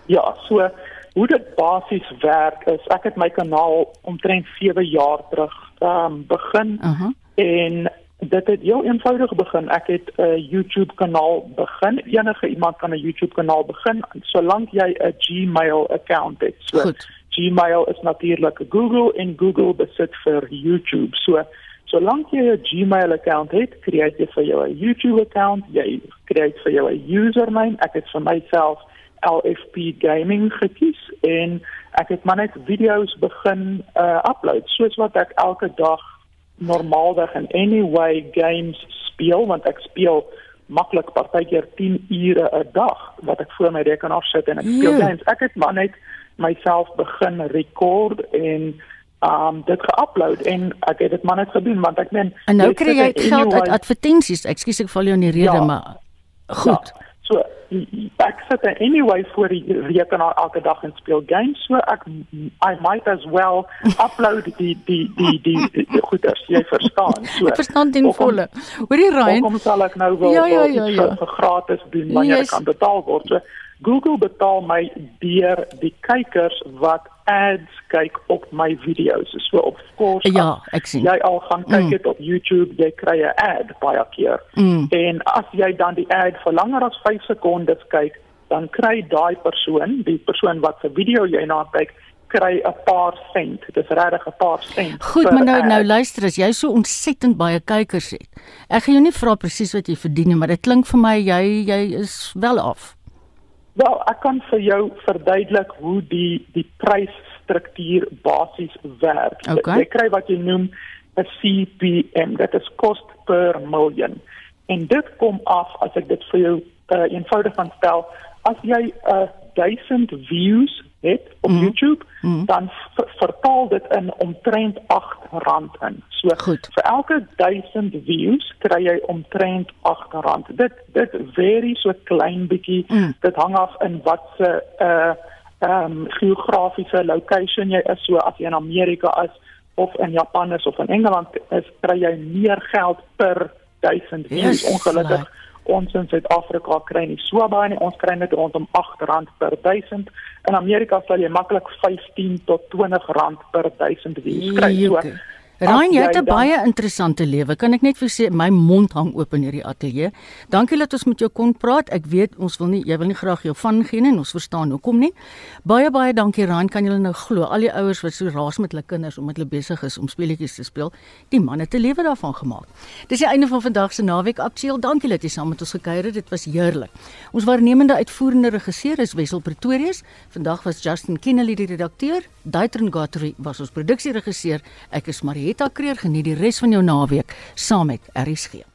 Ja, so hoe dit basies werk is ek het my kanaal omtrent 7 jaar terug um, begin uh -huh. en dit het heel eenvoudig begin. Ek het 'n YouTube kanaal begin. Enige iemand kan 'n YouTube kanaal begin solank jy 'n Gmail account het. So Goed. Gmail is natuurlik Google en Google besit vir YouTube. So solank jy 'n Gmail account het, skryf jy vir jou 'n YouTube account, jy skryf vir jou 'n username. Ek het vir myself LFP Gaming gekies en ek het maar net video's begin uh upload soos wat ek elke dag normaalweg in anyway games speel want ek speel maklik partykeer 10 ure 'n dag wat ek voor my rekenaar sit en ek speel Ja. games. Ek het maar net myself begin rekord en um dit geupload en ek het dit maar net gedoen want ek meen En nou jy kry jy geld uit advertensies. Ekskuus ek val jou in die rede, Ja. maar goed. Ja, so ek sit er anyway voor die rekenaar elke dag en speel games, so ek I might as well upload die die die die, die, die goeders, jy verstaan. So Ek verstaan ten volle. Hoorie Ryan. Hoekom sal ek nou wel Ja, ja, ja, ja. vir- vir gratis doen wanneer Yes. ek kan betaal word? So Google betaal my deur die kykers wat ads kyk op my video's. So of course Ja, ek sien. Jy al gaan kyk Mm. dit op YouTube, jy kry 'n ad baie keer. Mm. En as jy dan die ad vir langer as 5 sekondes kyk, dan kry daai persoon, die persoon wat se video jy na kyk, kry 'n paar sent. Dis regtig 'n paar sent. Goed, maar nou ad. nou luister, as jy so ontsettend baie kykers het. Ek gaan jou nie vra presies wat jy verdien nie, maar dit klink vir my jy jy is wel af. Wel, ek kan vir jou verduidelik hoe die die prysstruktuur basies werk. Okay. Jy kry wat jy noem 'n CPM, dit is cost per million. En dit kom af as ek dit vir jou uh, eenvoudig kan stel, as jy 'n uh, 1000 views het op mm. YouTube, mm. dan ver vertaal dit in omtrent R8 in. So Goed. vir elke 1000 views kry jy omtrent R8. Dit dit vary so klein bietjie. Mm. Dit hang af in wat se uh ehm um, geografiese location jy is. So as jy in Amerika is of in Japan is of in Engeland is, kry jy meer geld per 1000 views. Yes, Ongelukkig like. Ons in Suid-Afrika kry nie so baie nie. Ons kry net rondom R8 per 1000. In Amerika sal jy maklik 15 tot 20 rand per 1000 views kry. So, Ryan, jy het 'n baie interessante lewe. Kan ek net vir sê my mond hang oop in hierdie ateljee. Dankie dat ons met jou kon praat. Ek weet ons wil nie jy wil nie graag jou van gee nie en ons verstaan hoekom nie. Baie baie dankie Ryan. Kan julle nou glo al die ouers wat so raas met hulle kinders omdat hulle besig is om speletjies te speel, die manne te lewe daarvan gemaak. Dis die einde van vandag se naweek aktueel. Dankie dat jy saam met ons gekuier het. Dit was heerlik. Ons waarnemende uitvoerende regisseur is Wessel Pretorius. Vandag was Justin Kennedy die redakteur. Daitron Guthrie was ons produksieregisseur. Ek is Marietta Kreer. Geniet die res van jou naweek saam met RSG.